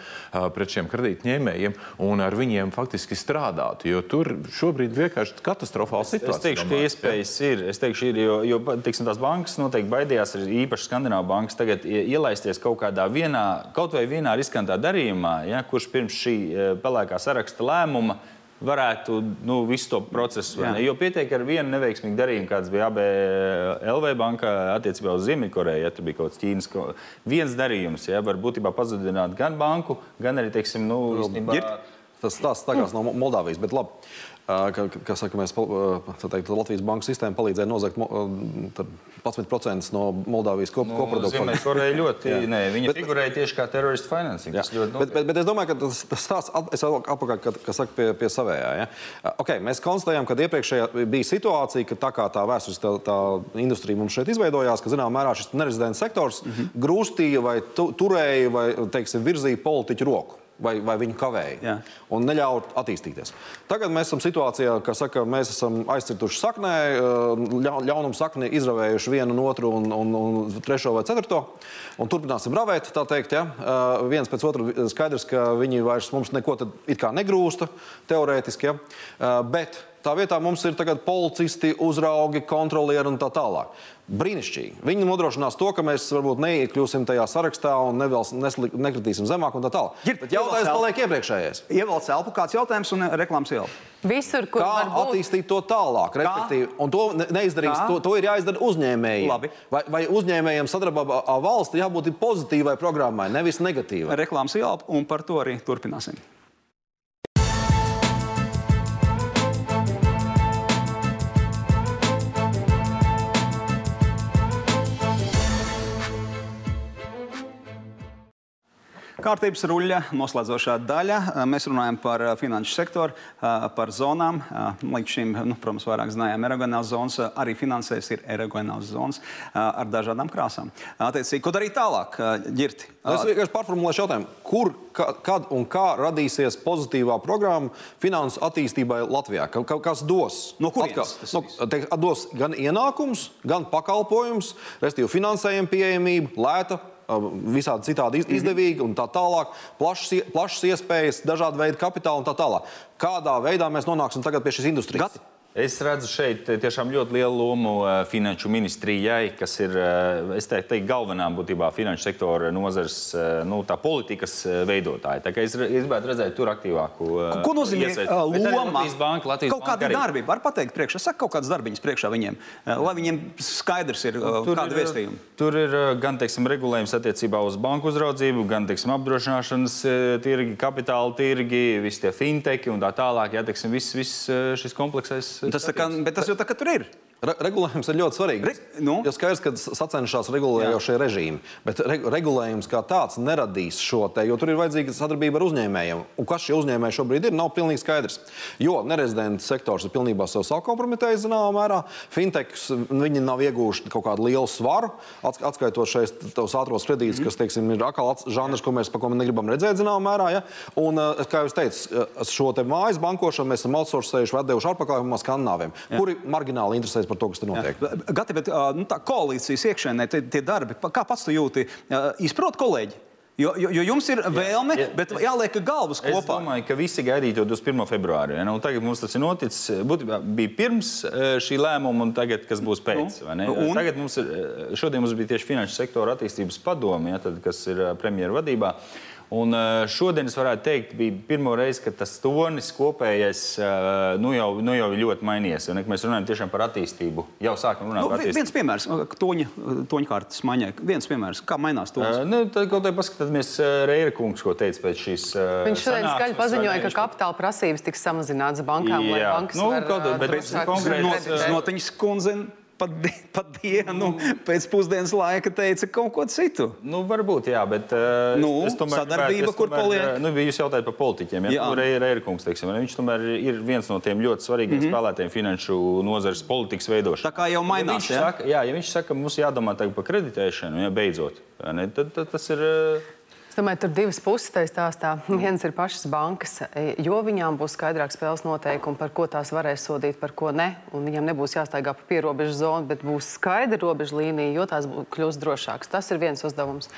pret šiem kredītņēmējiem un ar viņiem faktiski strādātu. Jo tur šobrīd vienkārši katastrofāla situācija. Es teikšu, ka iespējas ir. Es teikšu, ir, jo, jo teiksim, tās bankas noteikti baidījās, īpaši Skandināvu bankas, tagad ielaisties kaut kādā vienā, kaut vai vienā riskantā darījumā, ja, kurš pirms šī pelēkā saraksta lēmuma varētu nu, visu to procesu. Jo pietiek ar vienu neveiksmīgu darījumu, kāds bija ABLV bankā attiecībā uz Ziemeļkoreju. Ja tur bija kaut kāds Ķīnas ko... viens darījums, ja, var būtībā pazudināt gan banku, gan arī, teiksim, nu, īstenībā. Tas stāsts tagad no Moldāvijas, bet labi. Kā, kā saka, mēs teikt, Latvijas banku sistēma palīdzēja nozagt 11% no Moldāvijas kop, nu, koprodukta. Varējām ļoti, [laughs] jā. nē, viņi bet, figurēja tieši kā teroristu finansing. Bet, bet, bet es domāju, ka tas, tas stāsts, es apakaļ, ka, ka saka pie, pie savējā. Ja? Okay, mēs konstatējām, ka iepriekšējā bija situācija, ka tā kā tā vēstures tā, tā industrija mums šeit izveidojās, ka zināmā mērā šis nerezidents sektors mm -hmm. grūstīja vai tu, turēja vai, teiksim, virzīja politiķu roku vai, vai viņu kavēja Jā. un neļauj attīstīties. Tagad mēs esam situācijā, ka saka, mēs esam aizcirtuši saknē, ļaunumu sakni izravējuši vienu un otru un, un, un trešo vai ceturto. Un turpināsim ravēt, tā teikt, ja? viens pēc otra skaidrs, ka viņi vairs mums neko negrūsta teorētiski. Ja? Bet Tā vietā mums ir tagad policisti, uzraugi, kontrolieri un tā tālāk. Brīnišķīgi. Viņi nodrošinās to, ka mēs varbūt neiekļūsim tajā sarakstā un nevēls, nesli, nekritīsim zemāk un tā tālāk. Ir, Bet jautājums paliek iepriekšējais. Ievelc elpu, kāds jautājums un reklāmas ielu. Visur, kur Kā būt... attīstīt to tālāk, respektīvi, un to neizdarīs, Kā? to, to ir jāizdara uzņēmējiem. Labi. Vai, vai uzņēmējiem sadarbībā ar valsti jābūt pozitīvai programmai, nevis negatīvai? Reklāmas ielu un par to arī turpināsim. Kārtības ruļļa noslēdzošā daļa. Mēs runājam par finanšu sektoru, par zonām. Līdz šim, nu, protams, vairāk zinājām erogenāls zonas. Arī finansēs ir erogenāls zonas ar dažādām krāsām. Attiecīgi, ko darīt tālāk, ģirti? Es vienkārši pārformulēšu jautājumu. Kur, kad un kā radīsies pozitīvā programma finansu attīstībai Latvijā? Kas dos? No kurienes? No, teik, dos gan ienākums, gan pakalpojums, respektīvi finansējumu pieejamību, lēta visādi citādi mhm. izdevīgi un tā tālāk, plašas, plašas iespējas, dažādi veidi kapitāla un tā tālāk. Kādā veidā mēs nonāksim tagad pie šīs industrijas? Gati. Es redzu šeit tiešām ļoti lielu lomu finanšu ministrijai, kas ir teiktu, galvenā būtībā finanšu sektora nozares nu, politikas veidotāja. Tā es, es gribētu redzēt tur aktīvāku. Ko nozīmē loma? Latvijas banka, Latvijas kaut kāda darbība, var pateikt priekšā, saka kaut kādas darbiņas priekšā viņiem, lai viņiem skaidrs ir tur kāda vēstījuma. Tur ir gan, teiksim, regulējums attiecībā uz banku uzraudzību, gan, teiksim, apdrošināšanas tirgi, kapitāla tirgi, visi tie finteki un tā tālāk. Jā, teiksim, viss, viss šis kompleksais Tas, kā, bet tas jau tā kā tur ir. Re regulējums ir ļoti svarīgs. Re nu? Jo skaidrs, ka sacenšas regulējošie režīmi, bet re regulējums kā tāds neradīs šo te, jo tur ir vajadzīga sadarbība ar uzņēmējiem. Un kas šie uzņēmēji šobrīd ir, nav pilnīgi skaidrs. Jo nerezidents sektors ir pilnībā sev sakompromitējis zināmā mērā. Fintechs viņi nav iegūši kaut kādu lielu svaru, atskaitot šeit tos ātros kredītus, mm. kas teiksim, ir atkal žanrs, ko mēs, ko mēs negribam redzēt zināmā mērā. Ja? Un, eh, kā jau teicu, eh, šo mājas bankošanu mēs esam outsourcējuši, atdevuši ārpakalpojumā skandināviem, kuri margināli interesēs par to, kas tur notiek. Jā. Gati, bet nu, tā koalīcijas iekšēnē, tie, tie darbi, kā pats tu jūti, izprot kolēģi? Jo, jo, jo jums ir vēlme, jā, jā, bet es, jāliek galvas kopā. Es domāju, ka visi gaidīja to 21. februāri. Ja? Nu, tagad mums tas ir noticis. Būtībā bija pirms šī lēmuma, un tagad, kas būs pēc. Nu? Tagad mums ir, šodien mums bija tieši finanšu sektora attīstības padome, ja, tad, kas ir premjeru vadībā. Un šodien es varētu teikt, bija pirmo reizi, kad tas tonis kopējais nu jau, nu jau ir ļoti mainījies. Un, mēs runājam tiešām par attīstību. Jau sākam runāt nu, par attīstību. Viens piemērs, toņa, toņa kārtas maiņai. Viens piemērs, kā mainās to? Uh, nu, tad kaut kā paskatāmies Reira kungs, ko teica pēc šīs. Viņš šodien skaļi paziņoja, ka kapitāla prasības tiks samazināts bankām, jā. lai bankas nu, var, kaut, bet, bet, konkrēti, Notiņas kundze pat, pat dienu pēc pusdienas laika teica kaut ko citu. Nu, varbūt, jā, bet uh, nu, es tomēr sadarbība, kur paliek. Eh, nu, jūs jautājat par politiķiem. Ja? Nu, Reirkungs, teiksim, viņš tomēr ir viens no tiem ļoti svarīgiem mm -hmm. spēlētājiem finanšu nozares politikas veidošanā. Tā kā jau mainās. Ja, ja? Saka, jā, ja viņš saka, ka mums jādomā par kreditēšanu, ja beidzot, ne, tad, tad tas ir. Uh, domāju, tur divas puses tajā stāstā. Viens ir pašas bankas, e, jo viņām būs skaidrāk spēles noteikumi, par ko tās varēs sodīt, par ko ne. Un viņām nebūs jāstaigā pa pierobežu zonu, bet būs skaidra robežu līnija, jo tās kļūs drošākas. Tas ir viens uzdevums.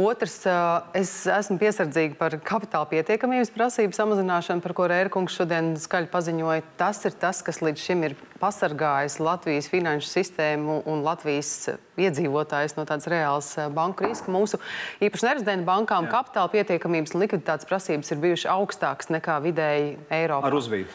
Otrs, e, es esmu piesardzīga par kapitāla pietiekamības prasību samazināšanu, par ko Rērkungs šodien skaļi paziņoja. Tas ir tas, kas līdz šim ir pasargājis Latvijas finanšu sistēmu un Latvijas iedzīvotājus no tādas reālas e, banku krīzes, ka mūsu īpaši nerezidenta banka bankām kapitāla pietiekamības un likviditātes prasības ir bijušas augstākas nekā vidēji Eiropā. Ar uzvīdu.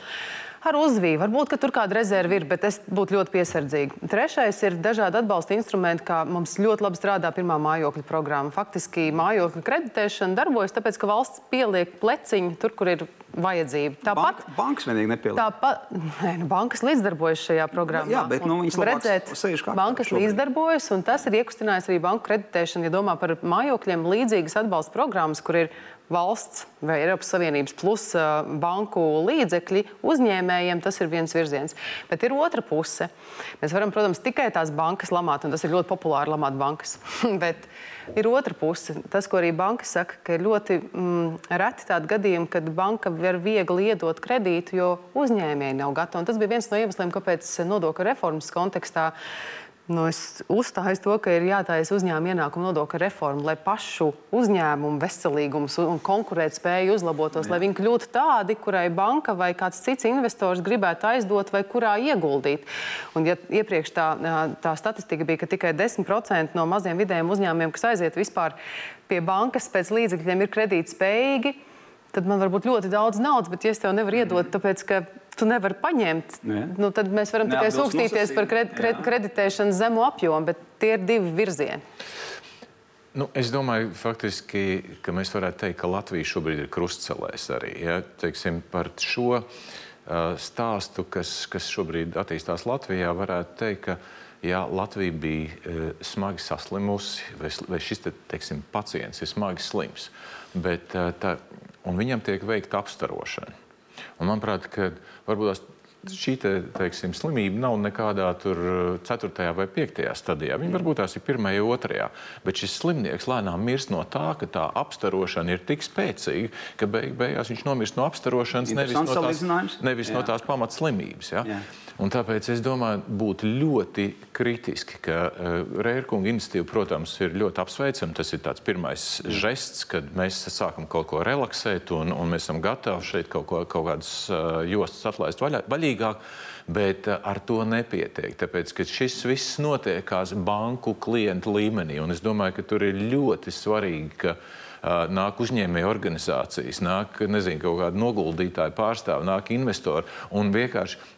Ar uzvīju. Varbūt, ka tur kāda rezerve ir, bet es būtu ļoti piesardzīga. Trešais ir dažādi atbalsta instrumenti, kā mums ļoti labi strādā pirmā mājokļa programma. Faktiski mājokļa kreditēšana darbojas, tāpēc, ka valsts pieliek pleciņu tur, kur ir vajadzība. Tāpat Bank, bankas vienīgi nepieliek. Tāpat nē, nu, bankas līdzdarbojas šajā programmā. Jā, bet nu, viņas redzēt, bankas šobrīd. līdzdarbojas, un tas ir iekustinājis arī banku kreditēšanu. Ja domā par mājokļiem, līdzīgas atbalsta programmas, kur ir valsts vai Eiropas Savienības plus uh, banku līdzekļi uzņēmējiem, tas ir viens virziens. Bet ir otra puse. Mēs varam, protams, tikai tās bankas lamāt, un tas ir ļoti populāri lamāt bankas. [laughs] Bet ir otra puse. Tas, ko arī banka saka, ka ir ļoti mm, reti tādi gadījumi, kad banka var viegli iedot kredītu, jo uzņēmēji nav gatavi. Un tas bija viens no iemesliem, kāpēc nodokļu reformas kontekstā Nu, es uzstāju to, ka ir jātaisa uzņēmuma ienākuma nodokļa reforma, lai pašu uzņēmumu veselīgums un konkurētspēja uzlabotos, Jā. lai viņi kļūtu tādi, kurai banka vai kāds cits investors gribētu aizdot vai kurā ieguldīt. Un, ja iepriekš tā, tā statistika bija, ka tikai 10% no maziem vidējiem uzņēmumiem, kas aiziet vispār pie bankas pēc līdzekļiem, ir kredītspējīgi, tad man var būt ļoti daudz naudas, bet ja es tev nevaru iedot, tāpēc ka tu nevari paņemt. Ne. Nu, tad mēs varam tikai sūkstīties par kred, kred, kreditēšanas zemu apjomu, bet tie ir divi virzieni. Nu, es domāju, faktiski, ka mēs varētu teikt, ka Latvija šobrīd ir krustcelēs arī. Ja? Teiksim, par šo uh, stāstu, kas, kas šobrīd attīstās Latvijā, varētu teikt, ka ja Latvija bija uh, smagi saslimusi, vai, vai šis te, teiksim, pacients ir smagi slims, bet, uh, tā, un viņam tiek veikta apstarošana. Un, manuprāt, ka varbūt šī te, teiksim, slimība nav nekādā 4. Uh, vai 5. stadijā. Viņa varbūt tās ir 1. vai 2. Bet šis slimnieks lēnām mirst no tā, ka tā apstarošana ir tik spēcīga, ka beig beigās viņš nomirst no apstarošanas, nevis no tās, nevis Jā. no tās pamatslimības. Ja? Jā. Un tāpēc es domāju, būtu ļoti kritiski, ka uh, Rērkunga iniciatīva, protams, ir ļoti apsveicama. Tas ir tāds pirmais žests, kad mēs sākam kaut ko relaksēt un, un mēs esam gatavi šeit kaut, ko, kaut kādas uh, jostas atlaist vaļā, vaļīgāk. Bet uh, ar to nepietiek, tāpēc ka šis viss notiekās banku klientu līmenī. Un es domāju, ka tur ir ļoti svarīgi, ka nāk uzņēmēju organizācijas, nāk nezinu, kaut kāda noguldītāja pārstāvja, nāk investori un vienkārši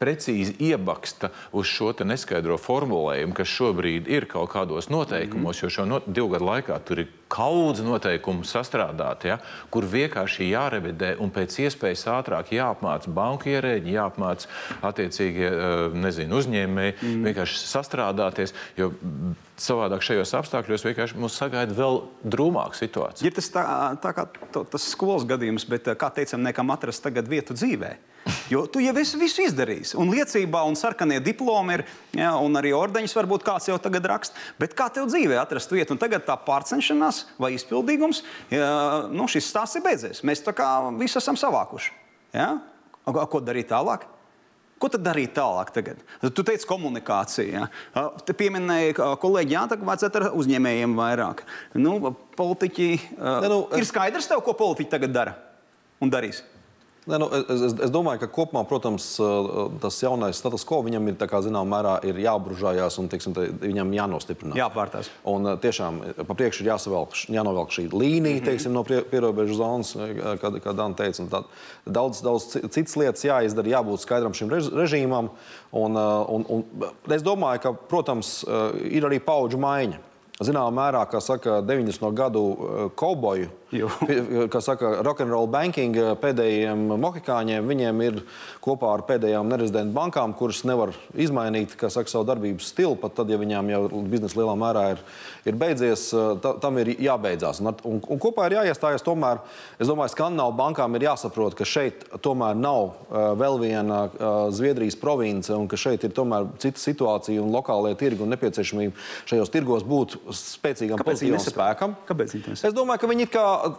precīzi iebaksta uz šo neskaidro formulējumu, kas šobrīd ir kaut kādos noteikumos, jo šo no, divu gadu laikā tur ir kaudz noteikumu sastrādāti, ja, kur vienkārši jārevidē un pēc iespējas ātrāk jāapmāca banku ierēģi, jāapmāca attiecīgie eh, nezinu, uzņēmēji, mm. vienkārši sastrādāties. Jo savādāk šajos apstākļos vienkārši mūs sagaida vēl drūmāka situācija. Ir tas tā, tā kā to, tas skolas gadījums, bet kā teicam, nekam atrast tagad vietu dzīvē. Jo tu jau esi visu izdarījis. Un liecībā, un sarkanie diplomi ir, ja, un arī ordeņus varbūt kāds jau tagad raksta. Bet kā tev dzīvē atrast vietu? Un tagad tā pārcenšanās vai izpildījums, nu, šis stāsts ir beidzies. Mēs tā kā visi esam savākuši. Ja? Ko darīt tālāk? Ko tad darīt tālāk? Tagad? Tu teici, komunikācija. Ja? Te pieminēja kolēģi, jā, tā vajadzētu ar uzņēmējiem vairāk. Nu, politiķi, ne, nu, ir skaidrs tev, ko politiķi tagad dara un darīs. Ne, nu, es, es, es domāju, ka kopumā, protams, tas jaunais status quo viņam ir zināmā mērā ir jābružājās un tiksim, viņam jānostiprina. Jāpārtās. Un tiešām pa priekšu ir jāsavelk, jānovelk šī līnija -hmm. teiksim, no prie, pierobežu zonas, kā, kā Dana teica. Tā, daudz, daudz citas lietas jāizdara, jābūt skaidram šim rež, režīmam. Un, un, un, es domāju, ka, protams, ir arī paudžu maiņa. Zināmā mērā, kā saka, 90. gadu kauboju Kā saka, rock'n'roll banking eh, pēdējiem mohikāņiem, viņiem ir kopā ar pēdējām nerezidentu bankām, kuras nevar izmainīt saka, savu darbības stilu, pat tad, ja viņām jau biznesa lielā mērā ir, ir beidzies, eh, ta, tam ir jābeidzās. Un, un, un kopā ir jāiestājas tomēr, es domāju, Skandināvu bankām ir jāsaprot, ka šeit tomēr nav uh, vēl viena uh, Zviedrijas province un ka šeit ir tomēr cita situācija un lokālajie tirgi un nepieciešamība šajos tirgos būt spēcīgam pozitīvam spēkam. Kāpēc? Es domāju, ka viņi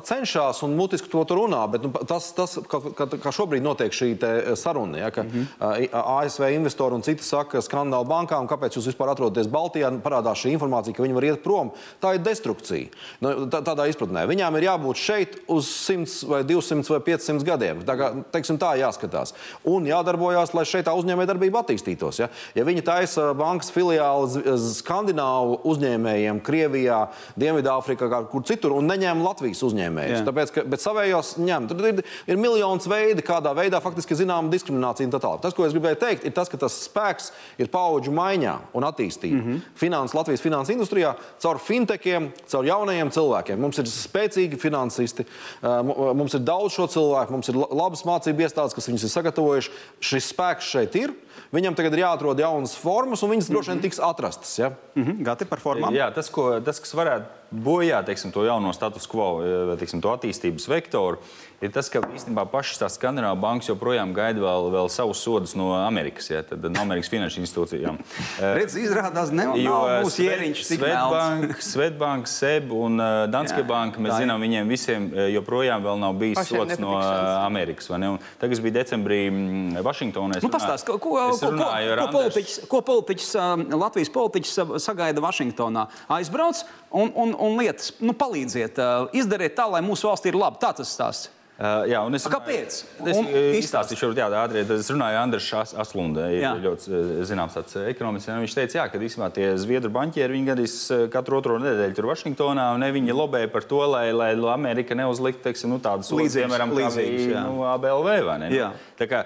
cenšas un mutiski to runā, bet nu, tas, tas kā, kā, šobrīd notiek šī saruna, ja, ka mm -hmm. ASV investori un citi saka skandālu bankām, kāpēc jūs vispār atrodaties Baltijā, parādās šī informācija, ka viņi var iet prom. Tā ir destrukcija. Nu, tā, tādā izpratnē viņām ir jābūt šeit uz 100 vai 200 vai 500 gadiem. Tā, kā, teiksim, tā jāskatās. Un jādarbojās, lai šeit tā uzņēmējdarbība attīstītos. Ja, ja viņi taisa bankas filiāli skandināvu uzņēmējiem, uzņēmējiem Krievijā, Dienvidāfrikā, kā kur citur, un neņēma Latvijas uzņēmējus. Tāpēc, ka, bet savējos ņem. Tur ir, ir miljonus veidi, kādā veidā faktiski zināma diskriminācija un tā tālāk. Tas, ko es gribēju teikt, ir tas, ka tas spēks ir paudžu maiņā un attīstībā. Mm -hmm. Finans, Latvijas finanses industrijā caur fintechiem, caur jaunajiem cilvēkiem. Mums ir spēcīgi finansisti, mu- mums ir daudz šo cilvēku, mums ir la- labas mācību iestādes, kas viņus ir sagatavojuši. Šis spēks šeit ir. Viņam tagad ir jāatrod jaunas formas, un viņas droši vien tiks atrastas. Ja? Mhm, Gati par formām. Jā, tas, ko, tas, kas varētu bojāt teiksim, to jauno status quo, eh, teiksim, to attīstības vektoru, ir tas, ka īstenībā pašas tās skandināvu bankas joprojām gaida vēl, vēl savus sodus no Amerikas, ja, tad, no Amerikas finanšu institūcijām. [laughs] Redz, izrādās, ne, Jo mūsu ieriņš melns. Svetbank, Svetbank, SEB un uh, Danske Jā, Bank, mēs ir. zinām, viņiem visiem uh, joprojām vēl nav bijis Pašiem sots no uh, Amerikas. Tagad es biju decembrī mm, Vašingtonā. es Nu, pastāst, ko, ko, ko, ko, ko, politiķis, ko politiķis, um, Latvijas politiķis sa- sagaida Vašingtonā? Aizbrauc un, un, un lietas, nu, palīdziet, izdariet tā, lai mūsu valstī ir labi. Tā tas stāsts. Uh, jā, un es kāpēc? Es Un uh, izstāsti. izstāstīšu, jā, ātri. Tad Es runāju ar Andrēsu As- Aslundu. Ir ļoti uh, zināms tāds uh, ekonomists. Viņš teica, jā, ka īstenībā tie zviedru banķieri viņi gandrīz uh, katru otro nedēļu tur Vašingtonā, un ne, viņi lobēja par to, lai, lai Amerika neuzliktu teiksim, nu, tādas Līdzīgas, piemēram, līdzīgas, nu, ABLV. vai ne? Nu, Jā. Tā kā,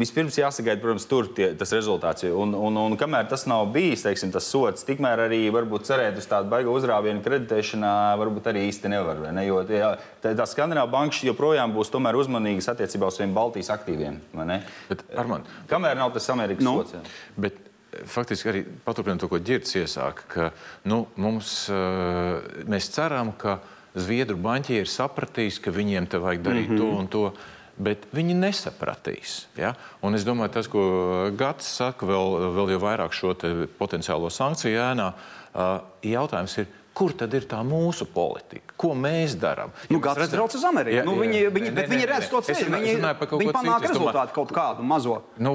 Vispirms jāsagaida, protams, tur tie, tas rezultāts. Un, un, un kamēr tas nav bijis, teiksim, tas sots, tikmēr arī varbūt cerēt uz tādu baigu uzrāvienu kreditēšanā, varbūt arī īsti nevar. Ne? Jo tie, tā, tā Skandināva banka joprojām būs tomēr uzmanīgas attiecībā uz saviem Baltijas aktīviem. Bet, Armand, Kamēr nav tas Amerikas Nu? sots. jā. Bet eh, faktiski arī paturpinot to, ko Girts iesāka, ka nu, mums, eh, mēs ceram, ka Zviedru banķieri sapratīs, ka viņiem te vajag darīt mm -hmm. to un to. Bet viņi nesapratīs. Ja? Un es domāju, tas, ko Gats saka, vēl, vēl vairāk šo te potenciālo sankciju ēnā, jautājums ir, kur tad ir tā mūsu politika? Ko mēs darām? Nu, Gatis brauc uz Ameriku. Jā, Nu, viņi, viņi, Nē, viņi nē, redz nē. to ceļu. Viņi, viņi panāk citu. Rezultātu kaut kādu mazo. Nu,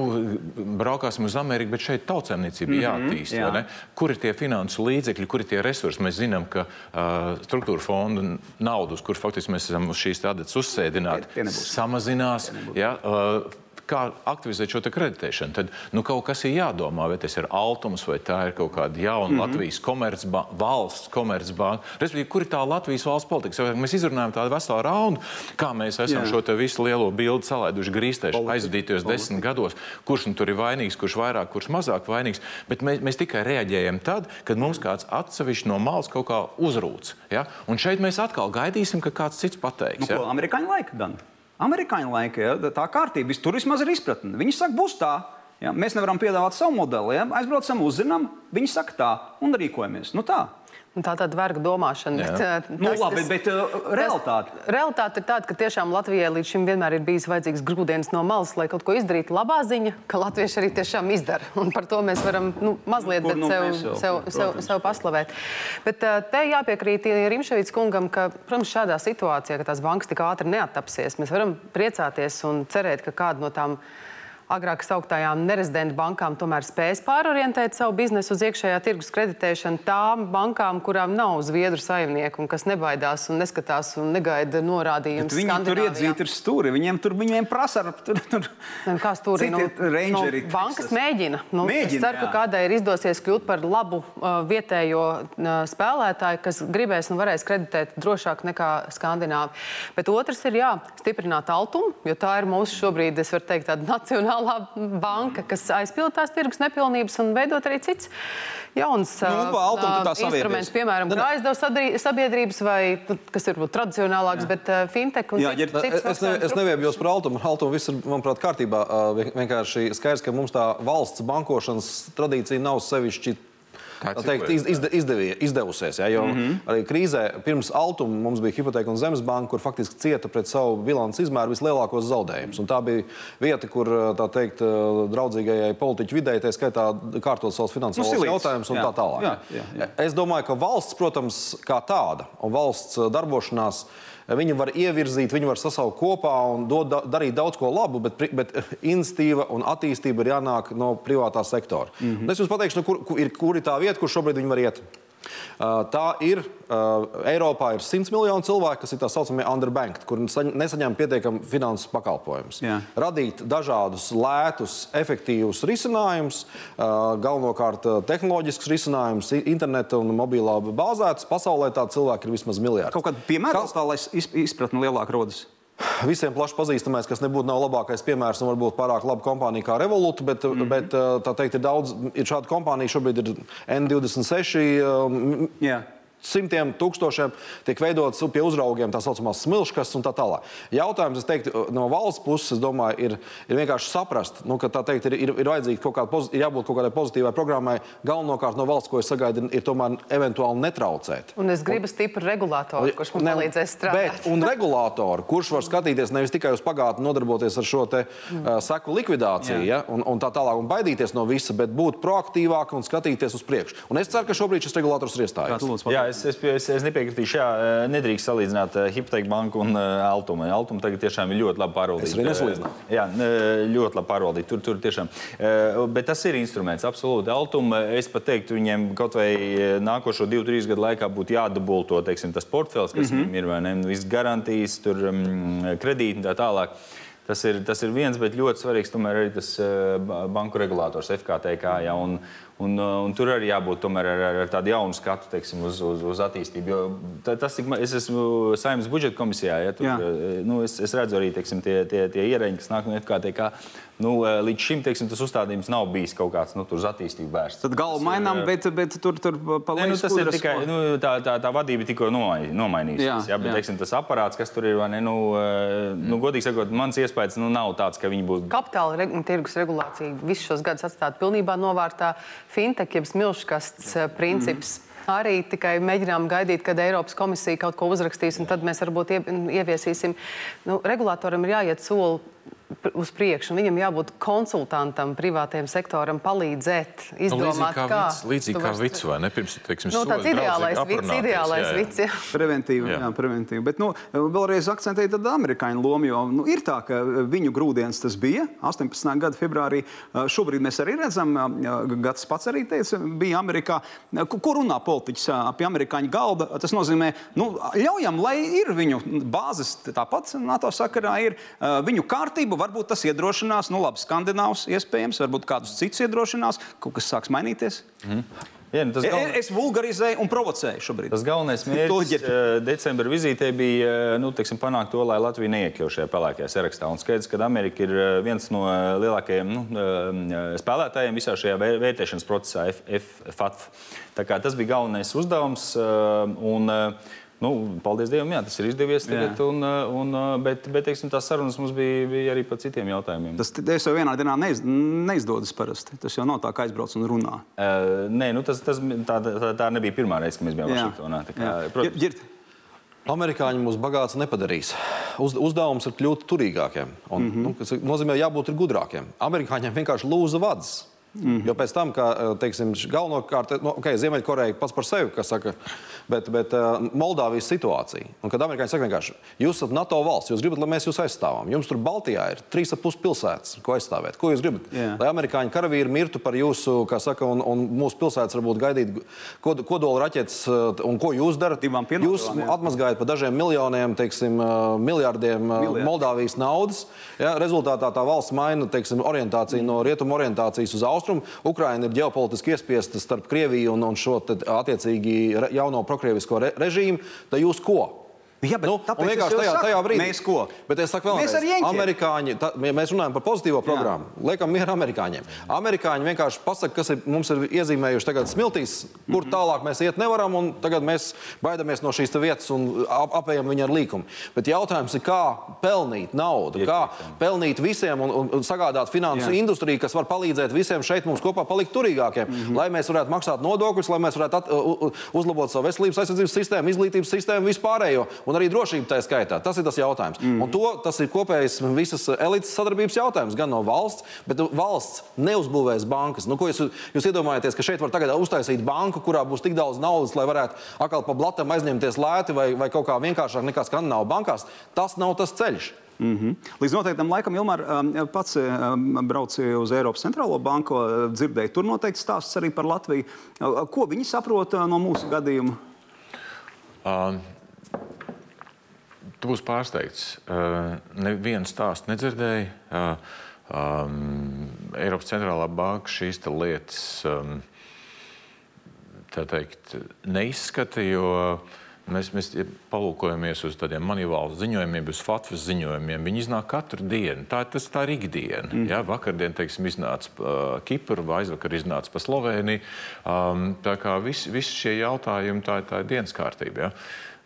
braukāsim uz Ameriku, bet šeit tautsēmniecība mm -hmm, jāattīst. jā. Kur ir tie finansu līdzekļi, kur ir tie resursi? Mēs zinām, ka uh, struktūra fonda naudu, uz kur faktiski mēs esam uz šīs tādas uzsēdināti, samazinās. Ja, uh, Kā aktivizēt šo kreditēšanu? Tad nu, kaut kas ir jādomā, vai tas ir Altums, vai tā ir kaut kāda jauna mm -hmm. Latvijas komercba valsts komercbanka. Respektīvi, kur ir tā Latvijas valsts politika? Mēs izrunājam tādu veselu raundu, kā mēs esam Jā. šo visu lielo bildi salaiduši grīstēši aizvadītajos desmit gados, kurš nu tur ir vainīgs, kurš vairāk, kurš mazāk vainīgs. Bet mēs, mēs tikai reaģējam tad, kad mums kāds atsevišķi no malas kaut kā uzrūc. Ja? Un šeit mēs atkal gaidīsim, ka kāds cits pateiks. Nu, ko, ja? amerikāņu laika gan. Amerikāņu laika, ja, tā kārtība, tur vismaz ir izpratne. Viņi saka, būs tā. Ja, mēs nevaram piedāvāt savu modeli. Ja, aizbraucam, uzzinām, viņi saka tā un rīkojamies. Nu, tā. Un Tā ir verga domāšana. Jā. Bet, eh, Nu, tas- labi, tas- bet, bet uh, realitāte. Realitāte ir tāda, ka tiešām Latvijai līdz šim vienmēr ir bijis vajadzīgs grūdienis no malas, lai kaut ko izdarītu. Labā ziņa, ka latvieši arī tiešām izdara. Un par to mēs varam nu, mazliet Kur bet nu sev, jau, sev, sev, protams. sev paslavēt. Bet eh, te jāpiekrīt Rimšavīts kungam, ka, protams, šādā situācijā, ka tās bankas tik ātri neattapsies, mēs varam priecāties un cerēt, ka kāda no tām agrāk sauktājām nerezidentu bankām tomēr spēs pārorientēt savu biznesu uz iekšējā tirgus kreditēšanu tām bankām, kurām nav zviedru saimnieku un kas nebaidās un neskatās un negaida norādījumus. Viņi tur iedzīti ir stūri. Viņiem tur viņiem prasa tur. tur Nu, Kā stūrī Citi rangeri, nu, bankas mēģina. Nu, Mēģina, es ceru, ka jā. kādai ir izdosies kļūt par labu uh, vietējo uh, spēlētāju, kas gribēs un varēs kreditēt drošāk nekā Skandināvi. Bet otrs ir jā, stiprināt altumu, jo tā ir mūsu šobrīd, es varu teikt, tāda nacionālā banka, kas aizpild tās tirgus nepilnības un veidot arī cits jauns Nu, uh, uh, instruments, piemēram, Nu, aizdevuma sabiedrības vai, nu, kas ir varbūt tradicionālāks, bet uh, fintech un Jā, cits- ģer- cits Es, ne, es neviebjos par Altumu. Ar Altumu viss ir, manuprāt, kārtībā. Vien- Vienkārši skaidrs, ka mums tā valsts bankošanas tradīcija nav sevišķi. Teikt, iz, izde, izdevie, izdevusies. Ja, jo mm -hmm. arī krīzē pirms Altuma mums bija hipoteka un zemes banka, kur faktiski cieta pret savu bilances izmēru vislielākos zaudējumus. Un Tā bija vieta, kur tā teikt, draudzīgajai politiķu vidē, tā skaitā, kārtot savus finansiālos Nu, jautājumus un Jā. tā tālāk. Jā, jā, jā. Es domāju, ka valsts, protams, kā tāda un valsts uh, viņi var ievirzīt, viņi var sasaukt kopā un dod, da- darīt daudz ko labu, bet, bet institīva un attīstība ir jānāk no privātā sektora. Mm -hmm. Es jums pateikšu, nu, kur, kur, ir, kur ir tā vieta, kur šobrīd viņi var iet. Tā ir Eiropā ir 100 miljoni cilvēku, kas ir tā saucamie underbanked, kur nesaņ- nesaņem pietiekami finanses pakalpojumus. Jā. Radīt dažādus lētus, efektīvus risinājumus, galvenokārt tehnoloģiskus risinājumus, interneta un mobilā bāzētus. Pasaulē tādu cilvēku ir vismaz miljards. Kaut kāda piemēra, tā, lai iz- izpratne lielāk rodas. Visiem plaši pazīstamais, kas nebūtu nav labākais piemērs un varbūt pārāk laba kompānija kā Revolut, bet, mm -hmm. bet uh, tā teikt, ir daudz, ir šādu kompāniju šobrīd ir N26. um, Jā. Simtiem tūkstošiem tiek veidotas pie uzraugiem tā saucamās smilškas un tā tālāk. Jautājums, es teiktu, no valsts puses, es domāju, ir, ir vienkārši saprast, nu, ka tā teikt, ir, ir, ir vajadzīga kaut kāda, ir jābūt kaut kādai pozitīvai programmai. Galvenokārt no valsts, ko es sagaidu, ir tomēr eventuāli netraucēt. Un es gribu stipru regulātoru, kurš man Ne, palīdzēs strādāt. Bet, un regulātoru, kurš var skatīties nevis tikai uz pagātni, nodarboties ar šo te, Mm. uh, seku likvidāciju ja, un, un tā tālāk, un baidīties no visa, bet būt proaktīvāk un skatīties uz priekšu. Un es ceru, ka šobrīd šis regulators ir iestājies. Jā, es, es, es, es nepiekritīšu. Jā, eh, nedrīkst salīdzināt eh, Hipoteku banku un uh, Altumu. Altuma tagad tiešām ir ļoti labi pārvaldīta. Es arī nesalīdzināju. Jā, ļoti labi pārvaldīta. Tur, tur tiešām. Bet tas ir instruments, absolūti. Altuma, es pat teiktu, viņiem kaut vai nākošo divu, trīs gadu laikā būtu jādubulto teiksim, tas portfels, kas mm -hmm. viņiem ir, vai ne? Viss garantijas, tur, kredīti un tā tālāk. Tas ir, tas ir viens, bet ļoti svarīgs tomēr arī tas ba- banku regulators, FKTK. Ja, un, un, uh, un tur arī jābūt tomēr ar, ar, ar tādu jaunu skatu teiksim, uz, uz, uz attīstību. Jo ta- tas, cik ma- es esmu saimnes budžeta komisijā, ja, tur, uh, nu, es, es redzu arī teiksim, tie, tie, tie ierēģi, kas nāk no FKTK. Nu, uh, līdz šim teiksim, tas uzstādījums nav bijis kaut kāds nu, tur uz attīstību vērsts. Tad galvu mainām, bet, bet tur tur pa Nē, nu, tas ir tikai nu, tā, tā, tā vadība tikko nomai- nomainījusies. Jā, Jā, bet jā. teiksim, tas aparāts, kas tur ir, vai ne, nu, eh, nu, godīgi sakot, mans iespējas nu, nav tāds, ka viņi būtu. Kapitāla reg tirgus regulācija visus šos gadus atstāta pilnībā novārtā. Fintech, jeb smilškasts eh, princips. Arī tikai mēģinām gaidīt, kad Eiropas komisija kaut ko uzrakstīs, un tad mēs varbūt ie- ieviesīsim. Nu, regulātoram ir jāiet soli uz priekšu, un viņam jābūt konsultantam, privātajam sektoram, palīdzēt, Nu, līdzīgi izdomāt, kā kā. vids, līdzīgi kā vids, vai ne? Pirms, teiksim, Nu, soļi tāds ideālais aprunāties, ideālais jā, jā. vids. jā. Preventīvi, jā. Jā. Preventīvi. Bet nu, vēlreiz akcentēju tādu amerikāņu lomu, jo nu, ir tā, ka viņu grūdienis tas bija 18. gada februārī. Šobrīd mēs arī redzam, Gads pats arī teica, bija Amerikā. Ko, runā politiķis ā, pie amerikāņu galda? Tas nozīmē, nu, ļaujam, lai ir viņu bāzes tāpat NATO sakarā, ir viņu kārtība. Varbūt tas iedrošinās, nu, labi, skandināvs iespējams, varbūt kādus citus iedrošinās, kaut kas sāks mainīties. Jā, nu, tas Es, galvenais- es vulgarizēju un provocēju šobrīd. Tas galvenais [laughs] mērķis eh, decembra vizītē bija eh, nu, teiksim, panākt to, lai Latvija neiekļautu šajā pelēkajā sarakstā. Un skaidrs, ka Amerika ir eh, viens no lielākajiem nu, spēlētājiem visā šajā vē- vērtēšanas procesā, FATF. Tā kā Tas bija galvenais uzdevums. Un, eh, Nu, paldies Dievam, jā, tas ir izdevies. Tagad, Jā. un, eh, un, eh, bet bet teiksim, tās sarunas mums bija, bija arī par citiem jautājumiem. Tas tas jau vienā dienā neiz, neizdodas parasti. Tas jau nav tā, kā aizbrauc un runā. Uh, nē, nu tas, tas, tā, tā, tā nebija pirmā reize, kad mēs bijām Vašingtonā. Tā kā, protams, Amerikāņi mūs bagāts nepadarīs. Uz, uzdevums ir kļūt turīgākiem. Un, mm -hmm. nu, tas nozīmē, jābūt gudrākiem. Amerikāņiem vienkārši lūza vads. Mm -hmm. Jo pēc tam, kā eh, teiksim, galvenokārt, nu, okay, Ziemeļkoreja pats par sevi, kas saka, bet, bet uh, Moldāvijas situācija. Un kad amerikāņi saka, vienkārši, jūs esat NATO valsts, jūs gribat, lai mēs jūs aizstāvam. Jums tur Baltijā ir trīs ap pus pilsētas, ko aizstāvēt. Ko jūs gribat? Jā. Lai amerikāņu karavīri mirtu par jūsu, kā saka, un, un mūsu pilsētas varbūt gaidīt kod, kodola raķetes, eh, un ko jūs darat? Jūs atmazgājat par dažiem miljoniem, teiksim, miljardiem Miljardi. Moldāvijas naudas. Ja, rezultātā tā valsts maina teiksim, orientāciju no rietumu orientācijas uz austrumu. Ukraina ir ģeopolitiski iespiesta starp Krieviju un, un šo attiecīgi jauno prokrievisko re, režīmu. Tad jūs ko? Jā, bet nu, vienkārši tajā, saku, tajā brīdī mēs ko? Bet es saku, Mēs vēlreiz, ar Jeņķiem. amerikāņi, tā, ja mēs runājam par pozitīvo programmu. Liekam, mieru amerikāņiem. Amerikāņi vienkārši pasaka, kas ir, mums ir iezīmējuši tagad smiltīs, kur tālāk mēs iet nevaram, un tagad mēs baidamies no šīs te vietas un ap, apējam viņu ar līkumu. Bet jautājums ir, kā pelnīt naudu, kā pelnīt visiem un, un, un sagādāt finansu Jā. industriju, kas var palīdzēt visiem šeit mums kopā palikt turīgākiem, mm -hmm. lai mēs varētu maksāt nodokļus, lai mēs varētu at, uzlabot savu veselības aizsardzības sistēmu, izglītības sistēmu, vispārējo un arī drošību tā skaitā. Tas ir tas jautājums. Mm. Un to, tas ir kopējs visas elites sadarbības jautājums, gan no valsts, bet valsts neuzbūvēs bankas. Nu, ko jūs, jūs iedomājaties, ka šeit var tagad uztaisīt banku, kurā būs tik daudz naudas, lai varētu atkal pa blatam aizņemties lēti vai, vai kaut kā vienkāršāk nekā skandināvu bankās? Tas nav tas ceļš. Mm -hmm. Līdz noteiktam laikam Ilmar um, pats um, brauca uz Eiropas centrālo banku, dzirdēja tur noteikti stāsts arī par Latviju. Ko viņi saprot no mūsu gadījuma? Um, tu būsi pārsteigts. Uh, Nevienu stāstu nedzirdēju. Uh, um, Eiropas centrālā banka šīs lietas um, teikt, neizskata, jo mēs, mēs palūkojamies uz tādiem manivālu ziņojumiem, uz FATFas ziņojumiem. Viņi iznāk katru dienu. Tā, tas, tā ir ikdiena. Mm. Ja? Vakardien, teiksim, iznāca uh, Kipra, vai aizvakar iznāca pa Sloveniju. Um, tā kā visi vis šie jautājumi, tā, tā ir dienas kārtība. Ja?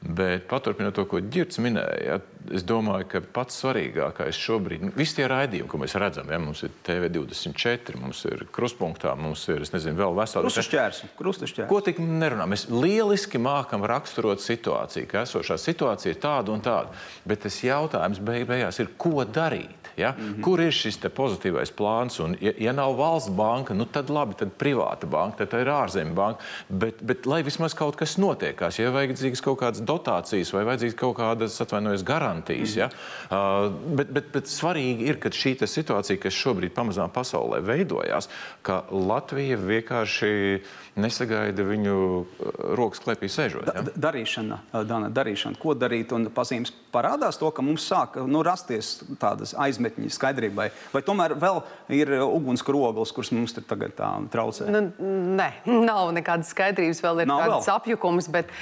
Bet paturpinot to, ko Girts minēja, es domāju, ka pats svarīgākais šobrīd ir nu, visi tie raidījumi, ko mēs redzam. Ja? Mums ir TV24, mums ir krustpunktā, mums ir nezinu, vēl vesela krustašķērs. Ko tik nerunā? Mēs lieliski mākam raksturot situāciju, ka esošā situācija ir tāda un tāda. Bet tas jautājums beig beigās ir, ko darīt? Ja? Mm -hmm. Kur ir šis pozitīvais plāns? Un, ja, ja nav valsts banka, nu, tad labi, tad privāta banka, tad ir ārzemju banka. Bet, bet lai vismaz kaut kas notiekās, ja vajadzīgas kaut kādas dotācijas vai vajadzīgas kaut kādas atvainojas garantijas. Mm -hmm. ja? uh, bet, bet, bet svarīgi ir, ka šī situācija, kas šobrīd pamazām pasaulē veidojās, ka Latvija vienkārši nesagaida viņu rokas klēpī sēžot. Ja? Da, darīšana, Dana, darīšana, ko darīt un pazīmes parādās to, ka mums sāk nu, rasties tādas izmetņi skaidrībai? Vai tomēr vēl ir ugunskura kuras mums tur tagad traucē? Nu, nē, [laughs] nav nekādas skaidrības, vēl ir tāds apjukums, bet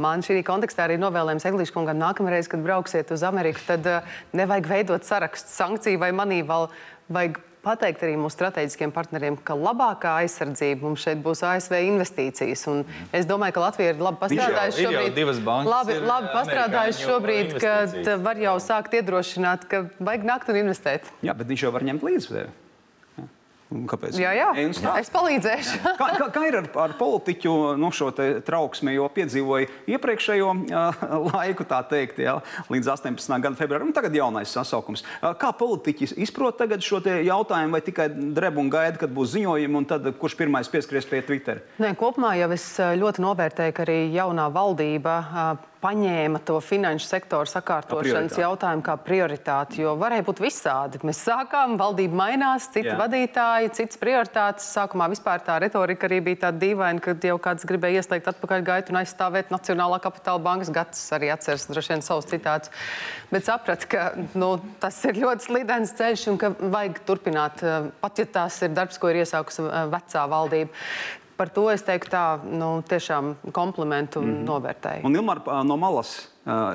man šī kontekstā arī novēlējums Eglīša kungam nākamreiz, kad brauksiet uz Ameriku, tad uh, nevajag veidot sarakstu sankciju vai manī vēl vajag pateikt arī mūsu strateģiskiem partneriem, ka labākā aizsardzība mums šeit būs ASV investīcijas. Un es domāju, ka Latvija ir labi pastrādājusi šobrīd. Divas bankas labi, labi pastrādājusi šobrīd, ka var jau sākt iedrošināt, ka vajag nākt un investēt. Jā, bet viņš jau var ņemt līdzi. Kāpēc? Jā, jā. es palīdzēšu. [laughs] kā, kā, kā ir ar, ar politiķu no šo trauksmi, jo piedzīvoju iepriekšējo uh, [laughs] laiku, tā teikt, jā, līdz 18. gada februārim, tagad jaunais sasaukums. Uh, kā politiķi izprot tagad šo jautājumu, vai tikai dreb un gaida, kad būs ziņojumi, un tad kurš pirmais pieskries pie Twitter? Nē, kopumā jau es ļoti novērtēju, ka arī jaunā valdība uh, paņēma to finanšu sektoru sakārtošanas jautājumu kā prioritāti, jo varēja būt visādi. Mēs sākām, valdība mainās, citi Jā. vadītāji, citas prioritātes. Sākumā vispār tā retorika arī bija tāda dīvaina, kad jau kāds gribēja ieslēgt atpakaļ gaitu un aizstāvēt Nacionālā kapitāla bankas gads, arī atceras droši vien savus citātus. Bet sapratu, ka nu, tas ir ļoti slidens ceļš un ka vajag turpināt, pat ja tas ir darbs, ko ir iesākusi eh, vecā valdība par to es teiktu tā, nu, tiešām komplimentu un mm. novērtēju. Un Ilmar no malas,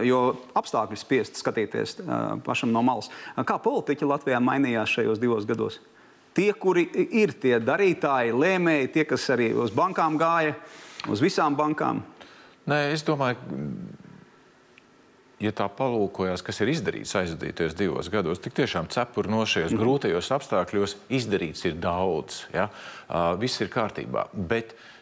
jo apstākļi spiest skatīties pašam no malas. Kā politiķi Latvijā mainījās šajos divos gados? Tie, kuri ir tie darītāji, lēmēji, tie, kas arī uz bankām gāja, uz visām bankām? Nē, es domāju, ja tā palūkojas, kas ir izdarīts aizvadītajos divos gados, tik tiešām cepuri no šajos grūtajos apstākļos izdarīts ir daudz. Ja? Uh, viss ir kārtībā. Bet, uh,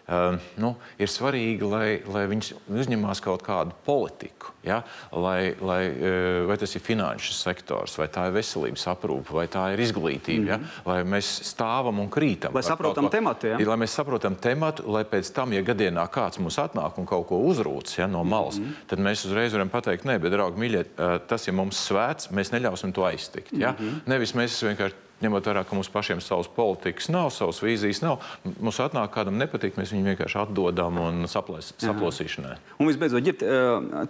nu, ir svarīgi, lai, lai viņš uzņemās kaut kādu politiku. Ja? Lai, lai, eh, vai tas ir finanšu sektors, vai tā ir veselības aprūpe, vai tā ir izglītība. Mm -hmm. ja? Mhm. Lai mēs stāvam un krītam. Lai saprotam tematu. Ja? Lai mēs saprotam tematu, lai pēc tam, ja gadienā kāds mums atnāk un kaut ko uzrūc ja, no malas, mm -hmm. tad mēs uzreiz varam pateikt, nē, bet, draugi, mīļie, eh, tas ir mums svēts, mēs neļausim to aiztikt. Ja? Mm -hmm. Nevis mēs vienkārši ņemot vērā, ka mums pašiem savas politikas nav, savas vīzijas nav. Mums atnāk kādam nepatīk, mēs viņu vienkārši atdodam un saplēs, saplosīšanai. Un visbeidzot, ģirt,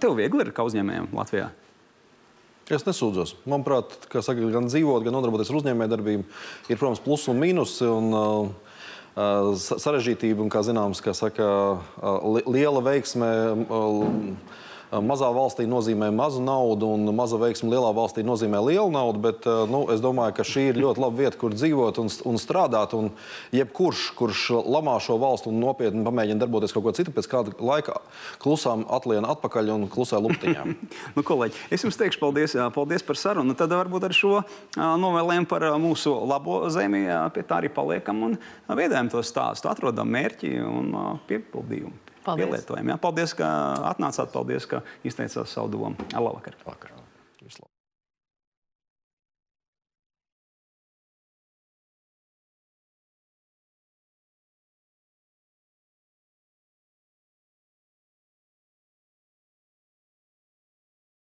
tev viegli ir kā uzņēmējiem Latvijā? Es nesūdzos. Manuprāt, saka, gan dzīvot, gan nodarboties ar uzņēmējdarbību, ir, protams, plusi un mīnusi. Un, uh, sarežģītība un, kā zināms, kā saka, uh, liela veiksme. Uh, mazā valstī nozīmē mazu naudu, un maza veiksme lielā valstī nozīmē lielu naudu. Bet nu, es domāju, ka šī ir ļoti laba vieta, kur dzīvot un, un strādāt. Un jebkurš, kurš lamā šo valstu un nopietni pamēģina darboties kaut ko citu, pēc kāda laika klusām atliena atpakaļ un klusē luptiņā. [laughs] nu, kolēģi, es jums teikšu paldies, paldies par sarunu. Tad varbūt ar šo novēlējumu par mūsu labo zemi pie tā arī paliekam un veidojam to stāstu, atrodam mērķi un piepildījumu. Paldies. pielietojam. Ja? Paldies, ka atnācāt, paldies, ka izteicāt savu domu. Labvakar! Vakar.